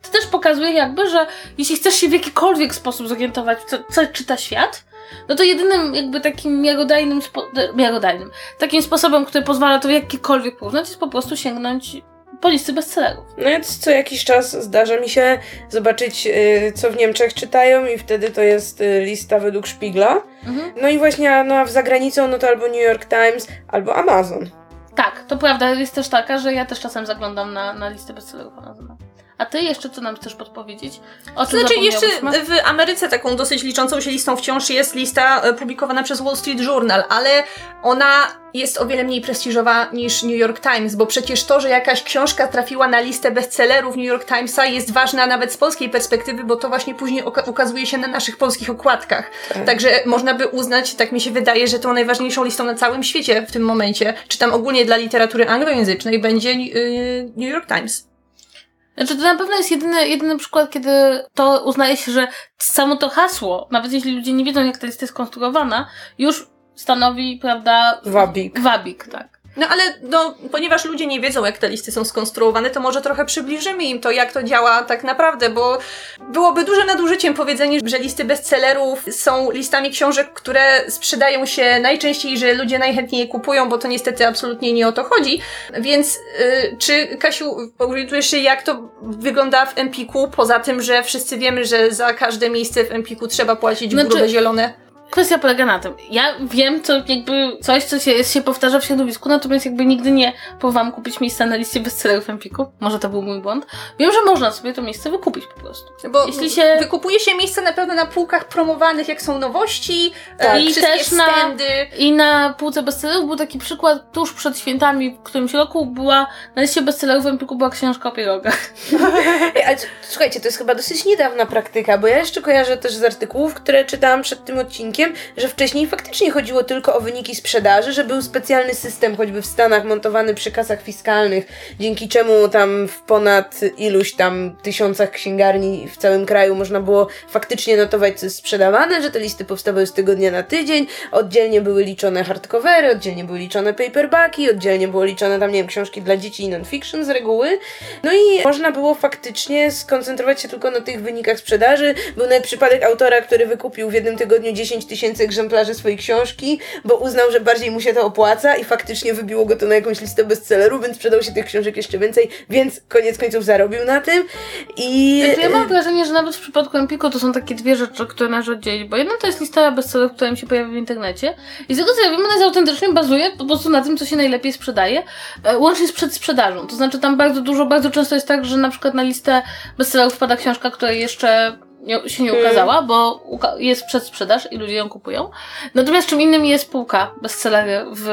To też pokazuje jakby, że jeśli chcesz się w jakikolwiek sposób zorientować, co, co czyta świat, no to jedynym jakby takim miarodajnym, spo, e, miarodajnym, takim sposobem, który pozwala to w jakikolwiek porównać, jest po prostu sięgnąć po listy bestsellerów. No więc co jakiś czas zdarza mi się zobaczyć, y, co w Niemczech czytają i wtedy to jest y, lista według Spiegla. Mhm. No i właśnie no, a za granicą no to albo New York Times, albo Amazon. Tak, to prawda, jest też taka, że ja też czasem zaglądam na, na listę bestsellerów Amazona. A ty jeszcze co nam chcesz podpowiedzieć? O czym Znaczy, jeszcze w Ameryce taką dosyć liczącą się listą wciąż jest lista e, publikowana przez Wall Street Journal, ale ona jest o wiele mniej prestiżowa niż New York Times, bo przecież to, że jakaś książka trafiła na listę bestsellerów New York Timesa jest ważna nawet z polskiej perspektywy, bo to właśnie później ukazuje się na naszych polskich okładkach. Tak. Także można by uznać, tak mi się wydaje, że tą najważniejszą listą na całym świecie w tym momencie, czy tam ogólnie dla literatury anglojęzycznej, będzie yy, New York Times. Znaczy, to na pewno jest jedyny, jedyny przykład, kiedy to uznaje się, że samo to hasło, nawet jeśli ludzie nie wiedzą, jak ta lista jest skonstruowana, już stanowi, prawda, Wabik. wabik, tak. No ale no, ponieważ ludzie nie wiedzą, jak te listy są skonstruowane, to może trochę przybliżymy im to, jak to działa tak naprawdę, bo byłoby duże nadużyciem powiedzenie, że listy bestsellerów są listami książek, które sprzedają się najczęściej, że ludzie najchętniej je kupują, bo to niestety absolutnie nie o to chodzi. Więc y, czy, Kasiu, orientujesz się, jak to wygląda w Empiku, poza tym, że wszyscy wiemy, że za każde miejsce w Empiku trzeba płacić Znaczy- grube zielone? Kwestia polega na tym. Ja wiem, co jakby coś, co się, się powtarza w środowisku, natomiast jakby nigdy nie próbowałam kupić miejsca na liście bestsellerów Empiku. Może to był mój błąd. Wiem, że można sobie to miejsce wykupić po prostu. Bo Jeśli się- wykupuje się miejsce na pewno na półkach promowanych, jak są nowości, Tak. e, I wszystkie też na- standy. I na półce bestsellerów był taki przykład tuż przed świętami w którymś roku była na liście bestsellerów Empiku była książka o pierogach. <laughs> Ale słuchajcie, to jest chyba dosyć niedawna praktyka, bo ja jeszcze kojarzę też z artykułów, które czytałam przed tym odcinkiem, że wcześniej faktycznie chodziło tylko o wyniki sprzedaży, że był specjalny system, choćby w Stanach, montowany przy kasach fiskalnych, dzięki czemu tam w ponad iluś tam tysiącach księgarni w całym kraju można było faktycznie notować, co jest sprzedawane, że te listy powstawały z tygodnia na tydzień, oddzielnie były liczone hardcovery, oddzielnie były liczone paperbacki, oddzielnie było liczone tam, nie wiem, książki dla dzieci i non-fiction z reguły. No i można było faktycznie skoncentrować się tylko na tych wynikach sprzedaży. Był nawet przypadek autora, który wykupił w jednym tygodniu 10 tysięcy egzemplarzy swojej książki, bo uznał, że bardziej mu się to opłaca i faktycznie wybiło go to na jakąś listę bestsellerów, więc sprzedał się tych książek jeszcze więcej, więc koniec końców zarobił na tym. I Znaczy, ja mam wrażenie, że nawet w przypadku Empiku to są takie dwie rzeczy, które należy oddzielić, bo jedna to jest lista bestsellerów, która mi się pojawia w internecie i z tego co ja wiem, ona jest autentycznie bazuje po prostu na tym, co się najlepiej sprzedaje, e, łącznie z przedsprzedażą. To znaczy tam bardzo dużo, bardzo często jest tak, że na przykład na listę bestsellerów wpada książka, która jeszcze nie, się nie ukazała, bo uka- jest przedsprzedaż i ludzie ją kupują. Natomiast czym innym jest półka bestsellery w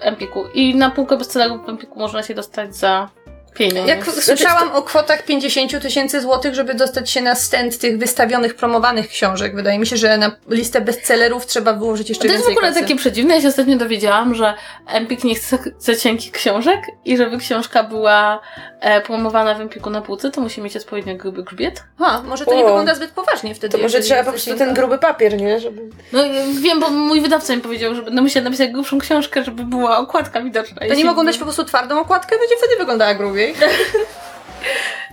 Empiku i na półkę bestsellerów w Empiku można się dostać za pieniądze. Jak słyszałam o kwotach 50 tysięcy złotych, żeby dostać się na stand tych wystawionych, promowanych książek. Wydaje mi się, że na listę bestsellerów trzeba wyłożyć jeszcze To jest w więcej ogóle kasy. takie przedziwne. Ja się ostatnio dowiedziałam, że Empik nie chce za cienkich książek i żeby książka była e, promowana w Empiku na półce, to musi mieć odpowiednio gruby grzbiet. Ha, może to nie O. wygląda zbyt poważnie wtedy. to może jeżeli trzeba po prostu ten gruby papier, nie? Żeby... No i wiem, bo mój wydawca mi powiedział, że będę musiała napisać grubszą książkę, żeby była okładka widoczna. To nie mogą dać po prostu twardą okładkę, będzie wtedy wyglądała grubiej. <laughs>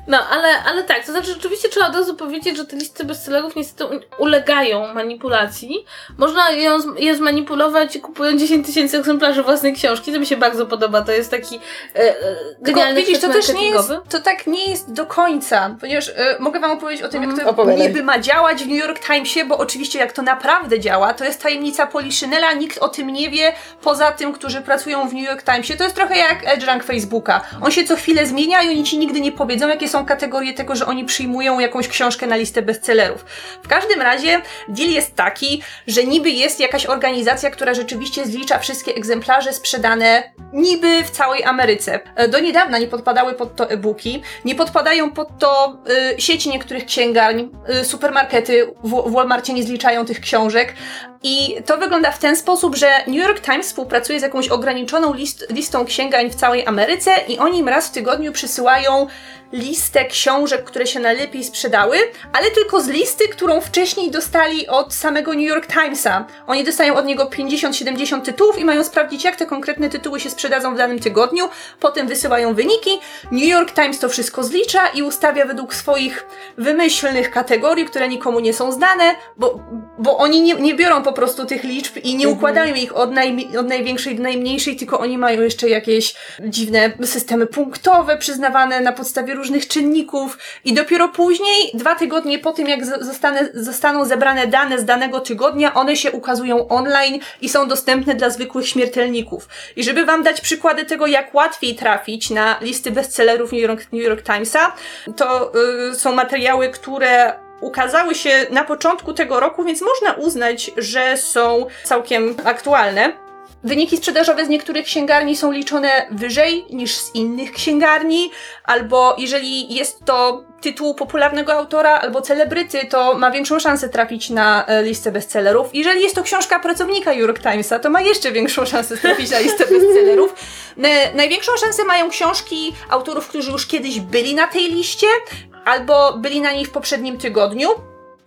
No, ale, ale tak, to znaczy rzeczywiście trzeba od razu powiedzieć, że te listy bestsellerów niestety ulegają manipulacji. Można ją, z- je zmanipulować kupując 10 tysięcy egzemplarzy własnej książki, to mi się bardzo podoba, to jest taki e, e, Tylko genialny widzisz, to też nie jest, to tak nie jest do końca, ponieważ e, mogę wam opowiedzieć o tym, jak to Mhm. Opowiadaj. niby ma działać w New York Timesie, bo oczywiście jak to naprawdę działa, to jest tajemnica Poliszynela, nikt o tym nie wie, poza tym, którzy pracują w New York Timesie. To jest trochę jak EdgeRank Facebooka. On się co chwilę zmienia i oni ci nigdy nie powiedzą, jakie są kategorie tego, że oni przyjmują jakąś książkę na listę bestsellerów. W każdym razie deal jest taki, że niby jest jakaś organizacja, która rzeczywiście zlicza wszystkie egzemplarze sprzedane niby w całej Ameryce. E, Do niedawna nie podpadały pod to e-booki, nie podpadają pod to y, sieci niektórych księgarni, y, supermarkety w, w Walmarcie nie zliczają tych książek. I to wygląda w ten sposób, że New York Times współpracuje z jakąś ograniczoną list, listą księgarni w całej Ameryce i oni im raz w tygodniu przysyłają listę książek, które się najlepiej sprzedały, ale tylko z listy, którą wcześniej dostali od samego New York Timesa. Oni dostają od niego 50-70 tytułów i mają sprawdzić, jak te konkretne tytuły się sprzedadzą w danym tygodniu. Potem wysyłają wyniki. New York Times to wszystko zlicza i ustawia według swoich wymyślnych kategorii, które nikomu nie są znane, bo, bo oni nie, nie biorą po prostu tych liczb i nie układają ich od, naj, od największej do najmniejszej, tylko oni mają jeszcze jakieś dziwne systemy punktowe przyznawane na podstawie różnych czynników i dopiero później, dwa tygodnie po tym, jak z- zostane, zostaną zebrane dane z danego tygodnia, one się ukazują online i są dostępne dla zwykłych śmiertelników. I żeby wam dać przykłady tego, jak łatwiej trafić na listy bestsellerów New York, New York Timesa, to y, są materiały, które ukazały się na początku tego roku, więc można uznać, że są całkiem aktualne. Wyniki sprzedażowe z niektórych księgarni są liczone wyżej niż z innych księgarni, albo jeżeli jest to tytuł popularnego autora albo celebryty, to ma większą szansę trafić na e, listę bestsellerów. Jeżeli jest to książka pracownika New York Timesa, to ma jeszcze większą szansę trafić na listę <laughs> bestsellerów. E, Największą szansę mają książki autorów, którzy już kiedyś byli na tej liście, albo byli na niej w poprzednim tygodniu.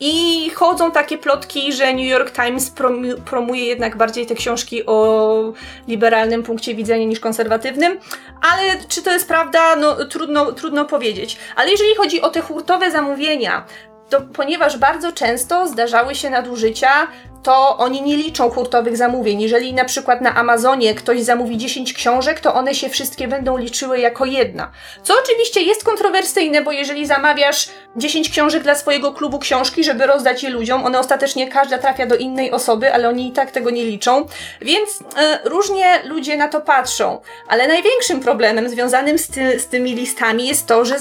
I chodzą takie plotki, że New York Times promu- promuje jednak bardziej te książki o liberalnym punkcie widzenia niż konserwatywnym, ale czy to jest prawda, no trudno, trudno powiedzieć. Ale jeżeli chodzi o te hurtowe zamówienia, to ponieważ bardzo często zdarzały się nadużycia, to oni nie liczą hurtowych zamówień. Jeżeli na przykład na Amazonie ktoś zamówi 10 książek, to one się wszystkie będą liczyły jako jedna. Co oczywiście jest kontrowersyjne, bo jeżeli zamawiasz 10 książek dla swojego klubu książki, żeby rozdać je ludziom, one ostatecznie każda trafia do innej osoby, ale oni i tak tego nie liczą. Więc e, różnie ludzie na to patrzą. Ale największym problemem związanym z, ty, z tymi listami jest to, że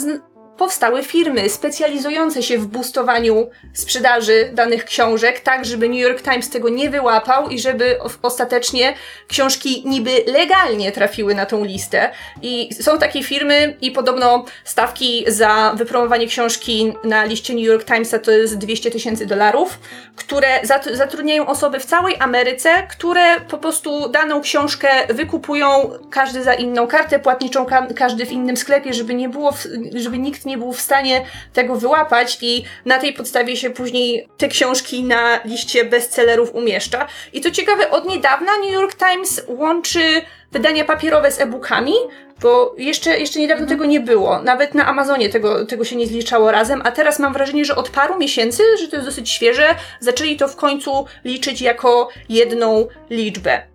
powstały firmy specjalizujące się w boostowaniu sprzedaży danych książek, tak żeby New York Times tego nie wyłapał i żeby ostatecznie książki niby legalnie trafiły na tą listę. I są takie firmy i podobno stawki za wypromowanie książki na liście New York Timesa to jest 200 tysięcy dolarów, które zatrudniają osoby w całej Ameryce, które po prostu daną książkę wykupują, każdy za inną kartę płatniczą, każdy w innym sklepie, żeby nie było, żeby nikt nie nie był w stanie tego wyłapać i na tej podstawie się później te książki na liście bestsellerów umieszcza. I to ciekawe, od niedawna New York Times łączy wydania papierowe z e-bookami, bo jeszcze, jeszcze niedawno mhm. tego nie było. Nawet na Amazonie tego, tego się nie zliczało razem, a teraz mam wrażenie, że od paru miesięcy, że to jest dosyć świeże, zaczęli to w końcu liczyć jako jedną liczbę.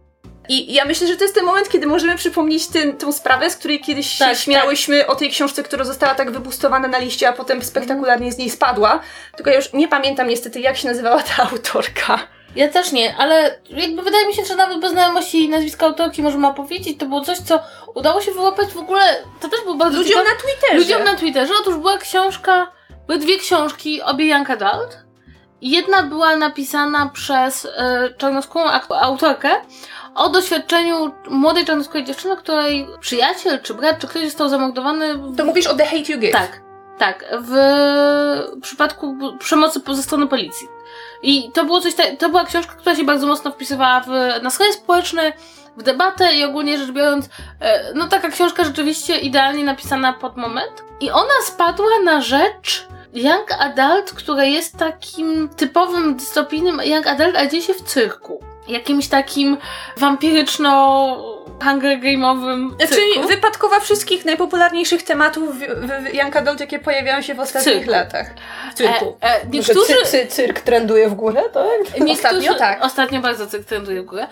I ja myślę, że to jest ten moment, kiedy możemy przypomnieć ten, tą sprawę, z której kiedyś tak, się śmiałyśmy tak. o tej książce, która została tak wybustowana na liście, a potem spektakularnie z niej spadła. Tylko ja już nie pamiętam niestety, jak się nazywała ta autorka. Ja też nie, ale jakby wydaje mi się, że nawet bez znajomości nazwiska autorki możemy opowiedzieć, to było coś, co udało się wyłapać w ogóle, to też było bardzo Ludziom ciekawe. na Twitterze. Ludziom na Twitterze. Otóż była książka, były dwie książki, obie Young Adult. Jedna była napisana przez y, czarnoskórą autorkę, o doświadczeniu młodej czarnoskórej dziewczyny, której przyjaciel, czy brat, czy ktoś został zamordowany. To mówisz o The Hate You Give. Tak, tak. W przypadku przemocy ze strony policji. I to było coś, to była książka, która się bardzo mocno wpisywała w nastroje społeczne, w debatę i ogólnie rzecz biorąc, e, no taka książka rzeczywiście idealnie napisana pod moment. I ona spadła na rzecz Young Adult, która jest takim typowym dystopijnym Young Adult, a dzieje się w cyrku jakimś takim wampiryczno Hunger Game'owym Czyli wypadkowa wszystkich najpopularniejszych tematów w, w Young Adult, jakie pojawiają się w ostatnich cyrku. latach. W cyrku. E, e, niektórzy... Cy, cy, cyrk trenduje w górę, tak? Niektórzy... Ostatnio tak. Ostatnio bardzo cyrk trenduje w górę.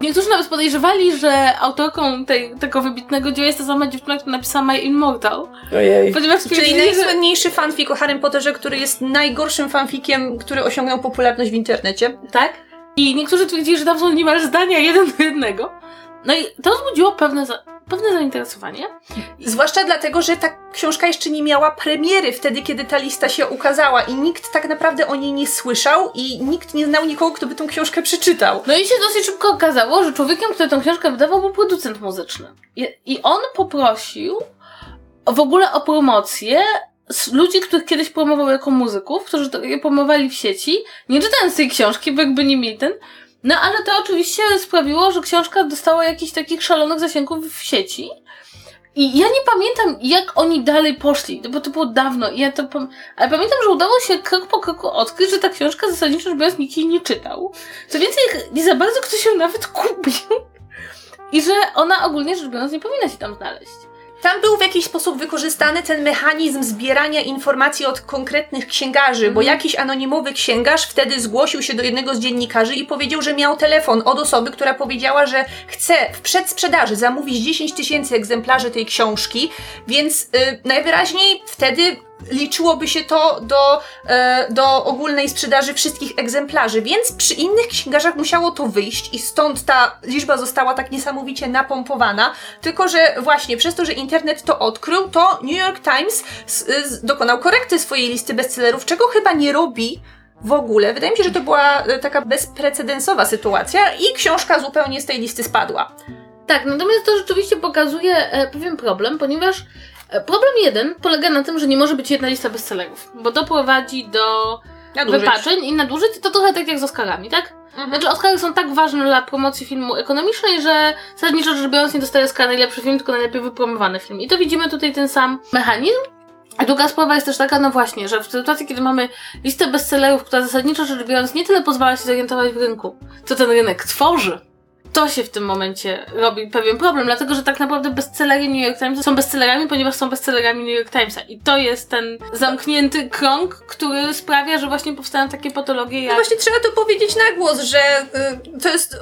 Niektórzy nawet podejrzewali, że autorką tej, tego wybitnego dzieła jest ta sama dziewczyna, która napisała My Immortal. Ojej. Ponieważ Czyli najsłynniejszy fanfic o Harrym Potterze, który jest najgorszym fanfikiem, który osiągnął popularność w internecie. Tak? I niektórzy twierdzili, że tam są niemal zdania jeden do jednego. No i to wzbudziło pewne, za pewne zainteresowanie. Zwłaszcza dlatego, że ta książka jeszcze nie miała premiery wtedy, kiedy ta lista się ukazała i nikt tak naprawdę o niej nie słyszał i nikt nie znał nikogo, kto by tą książkę przeczytał. No i się dosyć szybko okazało, że człowiekiem, który tę książkę wydawał, był producent muzyczny. I, i on poprosił w ogóle o promocję ludzi, których kiedyś promował jako muzyków, którzy je promowali w sieci, nie czytając tej książki, bo jakby nie mieli ten. No ale to oczywiście sprawiło, że książka dostała jakichś takich szalonych zasięgów w sieci. I ja nie pamiętam, jak oni dalej poszli, bo to było dawno. Ja to pam ale pamiętam, że udało się krok po kroku odkryć, że ta książka zasadniczo rzecz biorąc nikt jej nie czytał. Co więcej, nie za bardzo ktoś ją nawet <laughs> kupił. I że ona ogólnie rzecz biorąc nie powinna się tam znaleźć. Tam był w jakiś sposób wykorzystany ten mechanizm zbierania informacji od konkretnych księgarzy, bo mhm. jakiś anonimowy księgarz wtedy zgłosił się do jednego z dziennikarzy i powiedział, że miał telefon od osoby, która powiedziała, że chce w przedsprzedaży zamówić 10 tysięcy egzemplarzy tej książki, więc yy, najwyraźniej wtedy liczyłoby się to do, e, do ogólnej sprzedaży wszystkich egzemplarzy, więc przy innych księgarzach musiało to wyjść i stąd ta liczba została tak niesamowicie napompowana, tylko że właśnie przez to, że internet to odkrył, to New York Times dokonał korekty swojej listy bestsellerów, czego chyba nie robi w ogóle. Wydaje mi się, że to była e, taka bezprecedensowa sytuacja i książka zupełnie z tej listy spadła. Tak, natomiast to rzeczywiście pokazuje e, pewien problem, ponieważ problem jeden polega na tym, że nie może być jedna lista bestsellerów, bo to prowadzi do nadużyć. wypaczeń i nadużyć. To trochę tak jak z Oscarami, tak? Mhm. Znaczy Oscary są tak ważne dla promocji filmu ekonomicznej, że zasadniczo rzecz biorąc nie dostaje Oscar najlepszy film, tylko najlepiej wypromowany film. I to widzimy tutaj ten sam mechanizm. A druga sprawa jest też taka, no właśnie, że w sytuacji, kiedy mamy listę bestsellerów, która zasadniczo rzecz biorąc nie tyle pozwala się zorientować w rynku, co ten rynek tworzy, to się w tym momencie robi pewien problem, dlatego że tak naprawdę bestsellery New York Times są bestsellerami, ponieważ są bestsellerami New York Timesa. I to jest ten zamknięty krąg, który sprawia, że właśnie powstają takie patologie No jak... właśnie trzeba to powiedzieć na głos, że y, to jest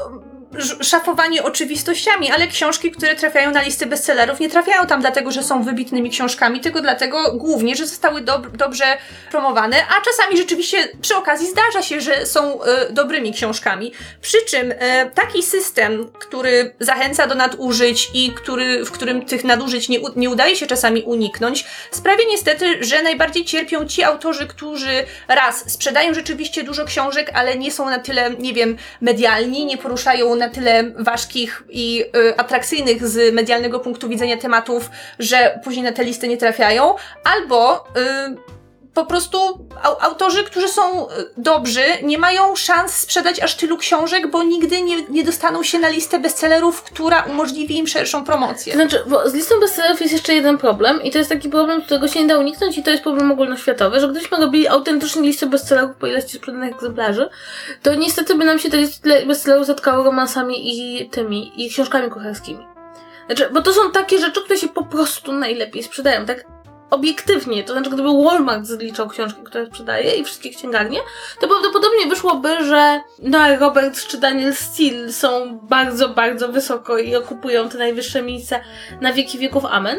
szafowanie oczywistościami, ale książki, które trafiają na listy bestsellerów, nie trafiają tam dlatego, że są wybitnymi książkami, tylko dlatego głównie, że zostały dob- dobrze promowane, a czasami rzeczywiście przy okazji zdarza się, że są y, dobrymi książkami. Przy czym y, taki system, który zachęca do nadużyć i który, w którym tych nadużyć nie, nie udaje się czasami uniknąć, sprawia niestety, że najbardziej cierpią ci autorzy, którzy raz sprzedają rzeczywiście dużo książek, ale nie są na tyle, nie wiem, medialni, nie poruszają na tyle ważkich i y, atrakcyjnych z medialnego punktu widzenia tematów, że później na te listy nie trafiają, albo y, po prostu au- autorzy, którzy są y, dobrzy, nie mają szans sprzedać aż tylu książek, bo nigdy nie, nie dostaną się na listę bestsellerów, która umożliwi im szerszą promocję. Znaczy, bo z listą bestsellerów jest jeszcze jeden problem i to jest taki problem, którego się nie da uniknąć i to jest problem ogólnoświatowy, że gdybyśmy robili autentycznie listę bestsellerów po ilości sprzedanych egzemplarzy, to niestety by nam się te listy bestsellerów zatkały romansami i tymi, i książkami kucharskimi. Znaczy, bo to są takie rzeczy, które się po prostu najlepiej sprzedają, tak obiektywnie, to znaczy gdyby Walmart zliczał książki, które sprzedaje i wszystkie księgarnie, to prawdopodobnie wyszłoby, że Noah Roberts czy Daniel Steele są bardzo, bardzo wysoko i okupują te najwyższe miejsca na wieki wieków amen.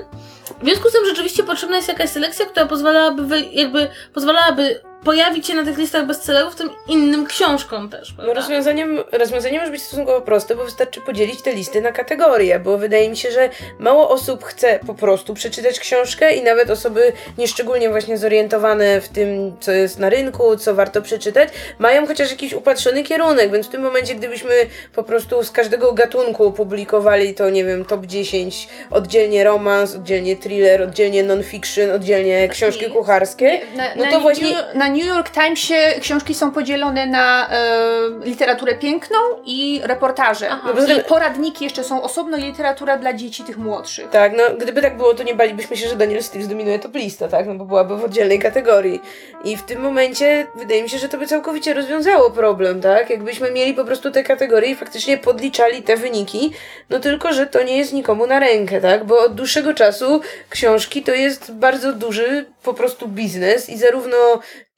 W związku z tym rzeczywiście potrzebna jest jakaś selekcja, która pozwalałaby, jakby, pozwalałaby pojawić się na tych listach bestsellerów tym innym książkom też, No prawda? rozwiązaniem, rozwiązanie może być stosunkowo proste, bo wystarczy podzielić te listy na kategorie, bo wydaje mi się, że mało osób chce po prostu przeczytać książkę i nawet osoby nieszczególnie właśnie zorientowane w tym, co jest na rynku, co warto przeczytać, mają chociaż jakiś upatrzony kierunek, więc w tym momencie, gdybyśmy po prostu z każdego gatunku publikowali to, nie wiem, top 10, oddzielnie romans, oddzielnie thriller, oddzielnie non-fiction, oddzielnie książki jest. kucharskie, no to właśnie... Na New York Timesie książki są podzielone na e, literaturę piękną i reportaże. Aha. I poradniki jeszcze są osobno i literatura dla dzieci tych młodszych. Tak, no gdyby tak było, to nie balibyśmy się, że Daniel Steve zdominuje top lista, tak? No bo byłaby w oddzielnej kategorii. I w tym momencie wydaje mi się, że to by całkowicie rozwiązało problem, tak? Jakbyśmy mieli po prostu te kategorie i faktycznie podliczali te wyniki, no tylko, że to nie jest nikomu na rękę, tak? Bo od dłuższego czasu książki to jest bardzo duży po prostu biznes i zarówno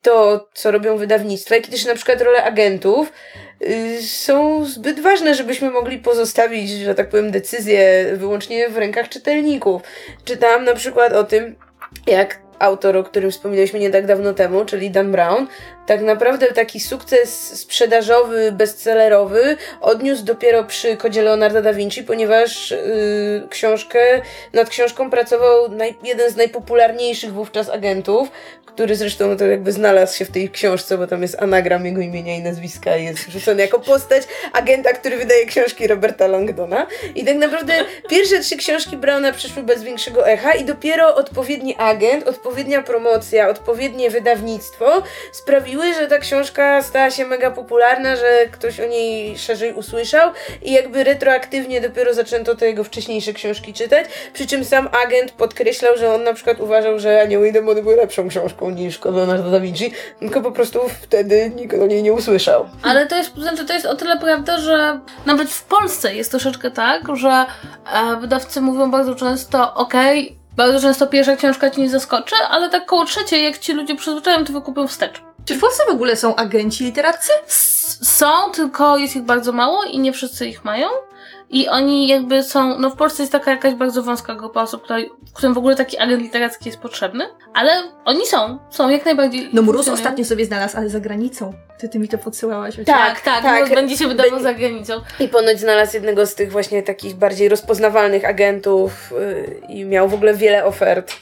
to, co robią wydawnictwa, i też na przykład role agentów, y, są zbyt ważne, żebyśmy mogli pozostawić, że tak powiem, decyzje wyłącznie w rękach czytelników. Czytałam na przykład o tym, jak autor, o którym wspominaliśmy nie tak dawno temu, czyli Dan Brown, tak naprawdę taki sukces sprzedażowy, bestsellerowy odniósł dopiero przy kodzie Leonarda da Vinci, ponieważ yy, książkę, nad książką pracował naj, jeden z najpopularniejszych wówczas agentów, który zresztą to jakby znalazł się w tej książce, bo tam jest anagram jego imienia i nazwiska jest wrzucony jako postać agenta, który wydaje książki Roberta Langdona. I tak naprawdę pierwsze trzy książki Browna przyszły bez większego echa i dopiero odpowiedni agent, odpowiednia promocja, odpowiednie wydawnictwo sprawiły, że ta książka stała się mega popularna, że ktoś o niej szerzej usłyszał i jakby retroaktywnie dopiero zaczęto te jego wcześniejsze książki czytać, przy czym sam agent podkreślał, że on na przykład uważał, że Anioły i Demony były lepszą książką niż Kod Leonardo da Vinci, tylko po prostu wtedy nikt o niej nie usłyszał. Ale to jest, znaczy to jest o tyle prawda, że nawet w Polsce jest troszeczkę tak, że e, wydawcy mówią bardzo często, okej, bardzo często pierwsza książka ci nie zaskoczy, ale tak koło trzeciej, jak ci ludzie przyzwyczają, to wykupią wstecz. Czy w Polsce w ogóle są agenci literaccy? S- są, tylko jest ich bardzo mało i nie wszyscy ich mają. I oni jakby są, no w Polsce jest taka jakaś bardzo wąska grupa osób, której, w którym w ogóle taki agent literacki jest potrzebny, ale oni są, są jak najbardziej. No Mróz ostatnio sobie znalazł, ale za granicą. Ty, ty mi to podsyłałaś. Tak, tak, Tak. tak. będzie się wydawał za granicą. I ponoć znalazł jednego z tych właśnie takich bardziej rozpoznawalnych agentów yy, i miał w ogóle wiele ofert.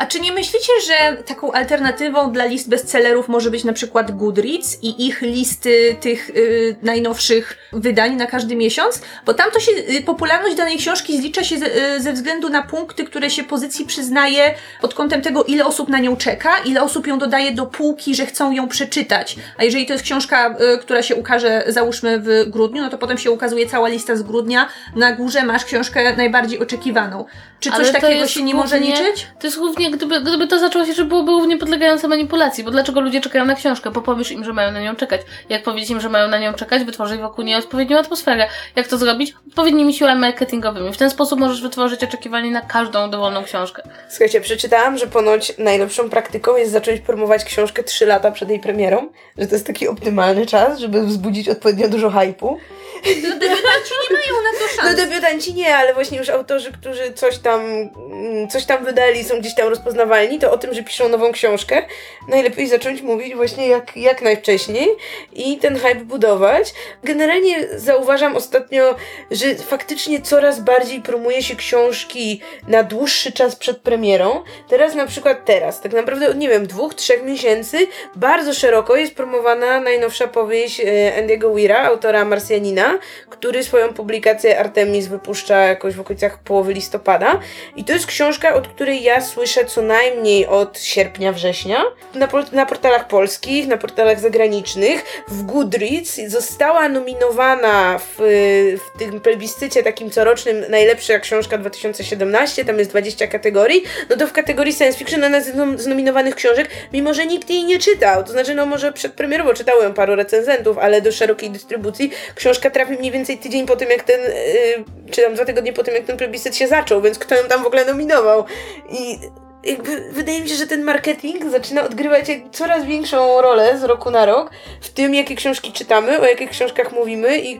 A czy nie myślicie, że taką alternatywą dla list bestsellerów może być na przykład Goodreads i ich listy tych y, najnowszych wydań na każdy miesiąc? Bo tam to się, y, popularność danej książki zlicza się ze, y, ze względu na punkty, które się pozycji przyznaje pod kątem tego, ile osób na nią czeka, ile osób ją dodaje do półki, że chcą ją przeczytać. A jeżeli to jest książka, która się ukaże, załóżmy w grudniu, no to potem się ukazuje cała lista z grudnia. Na górze masz książkę najbardziej oczekiwaną. Czy coś takiego się nie może liczyć? To jest głównie gdyby, gdyby to zaczęło się, że byłoby równie podlegające manipulacji, bo dlaczego ludzie czekają na książkę? Bo powiesz im, że mają na nią czekać. Jak powiedzieć im, że mają na nią czekać, wytworzyć wokół niej odpowiednią atmosferę. Jak to zrobić? Odpowiednimi siłami marketingowymi. W ten sposób możesz wytworzyć oczekiwanie na każdą dowolną książkę. Słuchajcie, przeczytałam, że ponoć najlepszą praktyką jest zacząć promować książkę 3 lata przed jej premierą, że to jest taki optymalny czas, żeby wzbudzić odpowiednio dużo hypu. No, debiutanci nie mają na to No szans. debiutanci nie, ale właśnie już autorzy, którzy coś tam, mm, coś tam wydali, są gdzieś tam rozpoznawalni, to o tym, że piszą nową książkę, najlepiej zacząć mówić właśnie jak, jak najwcześniej i ten hype budować. Generalnie zauważam ostatnio, że faktycznie coraz bardziej promuje się książki na dłuższy czas przed premierą. Teraz na przykład teraz, tak naprawdę od nie wiem, dwóch, trzech miesięcy bardzo szeroko jest promowana najnowsza powieść e, Andy'ego Weira, autora Marsjanina, który swoją publikację Artemis wypuszcza jakoś w okolicach połowy listopada. I to jest książka, od której ja słyszę co najmniej od sierpnia, września. Na, na portalach polskich, na portalach zagranicznych, w Goodreads została nominowana w, w tym plebiscycie takim corocznym najlepsza książka 2017, tam jest 20 kategorii, no to w kategorii science fiction ona jest z nominowanych książek, mimo że nikt jej nie czytał. To znaczy, no może przedpremierowo czytałem paru recenzentów, ale do szerokiej dystrybucji książka trafi mniej więcej tydzień po tym, jak ten, yy, czy tam dwa tygodnie po tym, jak ten plebiscyt się zaczął, więc kto ją tam w ogóle nominował? I jakby wydaje mi się, że ten marketing zaczyna odgrywać coraz większą rolę z roku na rok w tym, jakie książki czytamy, o jakich książkach mówimy i,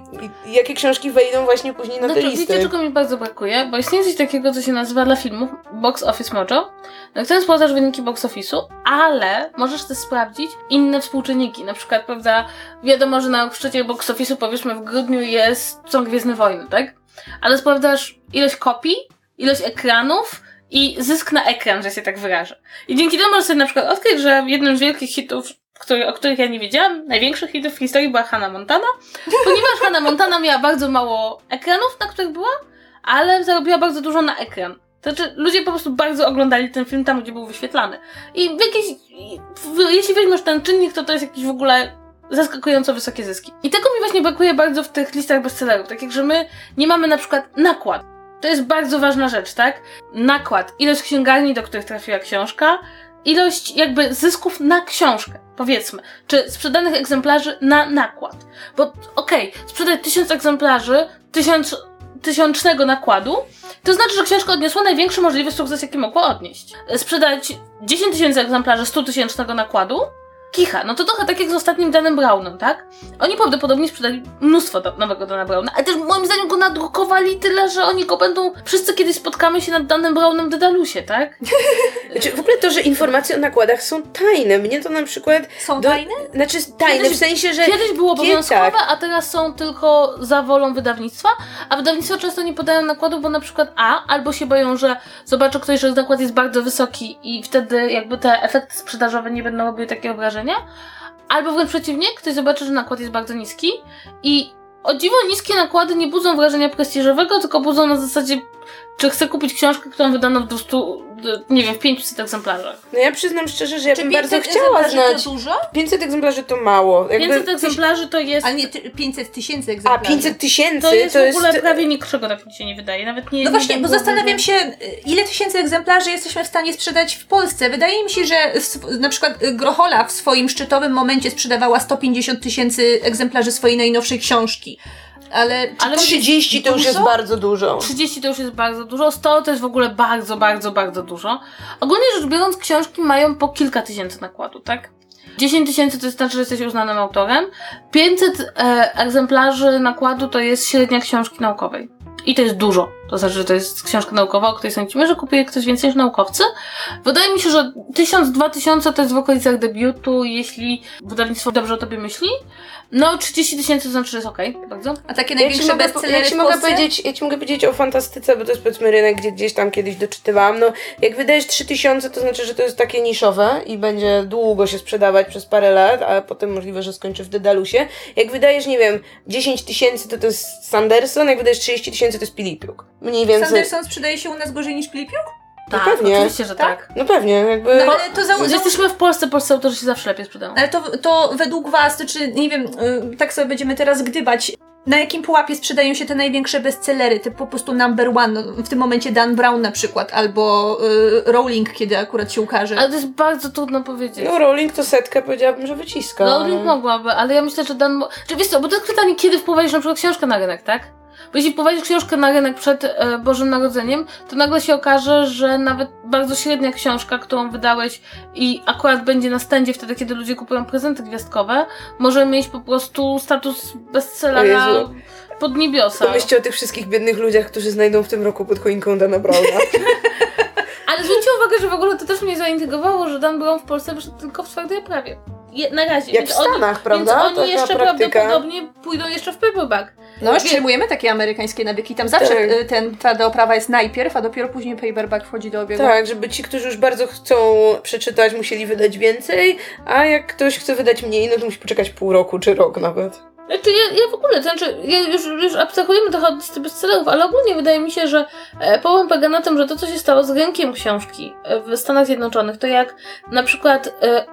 i jakie książki wejdą właśnie później na No te listy. wiecie, czego mi bardzo brakuje? Bo istnieje coś takiego, co się nazywa dla filmów Box Office Mojo, na którym sprawdzasz wyniki box office'u, ale możesz też sprawdzić inne współczynniki. Na przykład, prawda, wiadomo, że na szczycie box office'u powiedzmy w grudniu jest są Gwiezdne Wojny, tak? Ale sprawdzasz ilość kopii, ilość ekranów i zysk na ekran, że się tak wyrażę. I dzięki temu możesz sobie na przykład odkryć, że jednym z wielkich hitów, który, o których ja nie wiedziałam, największych hitów w historii była Hannah Montana, ponieważ <laughs> Hannah Montana miała bardzo mało ekranów, na których była, ale zarobiła bardzo dużo na ekran. To znaczy, ludzie po prostu bardzo oglądali ten film tam, gdzie był wyświetlany. I w jakiejś, w, jeśli weźmiesz ten czynnik, to to jest jakiś w ogóle zaskakująco wysokie zyski. I tego mi właśnie brakuje bardzo w tych listach bestsellerów. Tak jak, że my nie mamy na przykład nakład. To jest bardzo ważna rzecz, tak? Nakład. Ilość księgarni, do których trafiła książka, ilość jakby zysków na książkę, powiedzmy. Czy sprzedanych egzemplarzy na nakład. Bo okej, sprzedać tysiąc egzemplarzy, tysiąc, tysiącznego nakładu, to znaczy, że książka odniosła największy możliwy sukces, jaki mogła odnieść. Sprzedać 10 tysięcy egzemplarzy 100 tysięcznego nakładu, kicha. No to trochę tak jak z ostatnim Danem Brownem, tak? Oni prawdopodobnie sprzedali mnóstwo do, nowego Dana Browna, ale też moim zdaniem go nadrukowali tyle, że oni go będą... Wszyscy kiedyś spotkamy się nad Danem Brownem w Dedalusie, tak? <laughs> Znaczy, w ogóle to, że informacje o nakładach są tajne. Mnie to na przykład... Są do- tajne? Znaczy tajne, Kiedyś- w sensie, że... Kiedyś było obowiązkowe, tak. a teraz są tylko za wolą wydawnictwa, a wydawnictwa często nie podają nakładu, bo na przykład A, albo się boją, że zobaczy ktoś, że nakład jest bardzo wysoki i wtedy jakby te efekty sprzedażowe nie będą robiły takiego wrażenia, albo wręcz przeciwnie, ktoś zobaczy, że nakład jest bardzo niski i o dziwo niskie nakłady nie budzą wrażenia prestiżowego, tylko budzą na zasadzie, czy chcę kupić książkę, którą wydano w 200, nie wiem, w 500 egzemplarzach. No ja przyznam szczerze, że ja Czy bym bardzo 500 chciała egzemplarzy znać. to dużo? 500 egzemplarzy to mało. Jakby 500 egzemplarzy to jest... Ale nie ty- 500 tysięcy A, egzemplarzy. 500 tysięcy To jest w ogóle prawie niczego, tak mi się nie wydaje. Nawet nie. No nie właśnie, bo zastanawiam się, y, ile tysięcy egzemplarzy jesteśmy w stanie sprzedać w Polsce. Wydaje mi się, że sw- na przykład y, Grochola w swoim szczytowym momencie sprzedawała 150 tysięcy egzemplarzy swojej najnowszej książki. Ale, Ale to 30 to już jest dużo? bardzo dużo. 30 to już jest bardzo dużo, 100 to jest w ogóle bardzo, bardzo, bardzo dużo. Ogólnie rzecz biorąc, książki mają po kilka tysięcy nakładu, tak? 10 tysięcy to znaczy, że jesteś uznanym autorem. 500 e, egzemplarzy nakładu to jest średnia książki naukowej. I to jest dużo. To znaczy, że to jest książka naukowa, o której sądzimy, że kupuje ktoś więcej niż naukowcy. Wydaje mi się, że 1000-2000 to jest w okolicach debiutu, jeśli wydawnictwo dobrze o tobie myśli. No, 30 tysięcy to znaczy, że jest okej, bardzo. A takie największe mogę, bestsellery ja, ci mogę powiedzieć, ja ci mogę powiedzieć o fantastyce, bo to jest powiedzmy rynek, gdzie gdzieś tam kiedyś doczytywałam. No, jak wydajesz 3000, to znaczy, że to jest takie niszowe i będzie długo się sprzedawać przez parę lat, a potem możliwe, że skończy w Dedalusie. Jak wydajesz, nie wiem, 10 tysięcy, to to jest Sanderson, jak wydajesz 30 tysięcy, to jest Pilipiuk. Mniej więcej. Sanderson sprzedaje się u nas gorzej niż Pilipiuk? No Tak, pewnie. oczywiście, że Tak? tak. No pewnie, jakby... No ale to za, Że za, jesteśmy w Polsce, polscy autorzy się zawsze lepiej sprzedają. Ale to, to według Was, to czy nie wiem, y, tak sobie będziemy teraz gdybać, na jakim pułapie sprzedają się te największe bestsellery, te po prostu number one, no, w tym momencie Dan Brown na przykład, albo y, Rowling, kiedy akurat się ukaże. Ale to jest bardzo trudno powiedzieć. No Rowling to setkę powiedziałabym, że wyciska. Rowling mogłaby, ale ja myślę, że Dan... Czy wiesz co, bo to jest pytanie, kiedy wprowadzisz na przykład książkę na rynek, tak? Bo jeśli wprowadzisz książkę na rynek przed e, Bożym Narodzeniem, to nagle się okaże, że nawet bardzo średnia książka, którą wydałeś i akurat będzie na stędzie wtedy, kiedy ludzie kupują prezenty gwiazdkowe, może mieć po prostu status bestsellera pod niebiosa. Pomyślcie o tych wszystkich biednych ludziach, którzy znajdą w tym roku pod choinką Dana Browna. <laughs> Ale zwróćcie uwagę, że w ogóle to też mnie zaintrygowało, że Dan Brown w Polsce wyszedł tylko w twardej oprawie. Je, na razie. Jak więc w Stanach, oni, prawda? Więc oni Taka jeszcze praktyka. prawdopodobnie pójdą jeszcze w paperback. No, przyjmujemy takie amerykańskie nawyki. Tam zawsze Tak. y, ten twarda oprawa jest najpierw, a dopiero później paperback wchodzi do obiegu. tak, żeby ci, którzy już bardzo chcą przeczytać, musieli wydać więcej, a jak ktoś chce wydać mniej, no to musi poczekać pół roku czy rok nawet. Znaczy ja, ja w ogóle, to znaczy ja już, już abstrahujemy trochę od listy bestsellerów, ale ogólnie wydaje mi się, że e, problem polega na tym, że to, co się stało z rynkiem książki e, w Stanach Zjednoczonych, to jak na przykład e,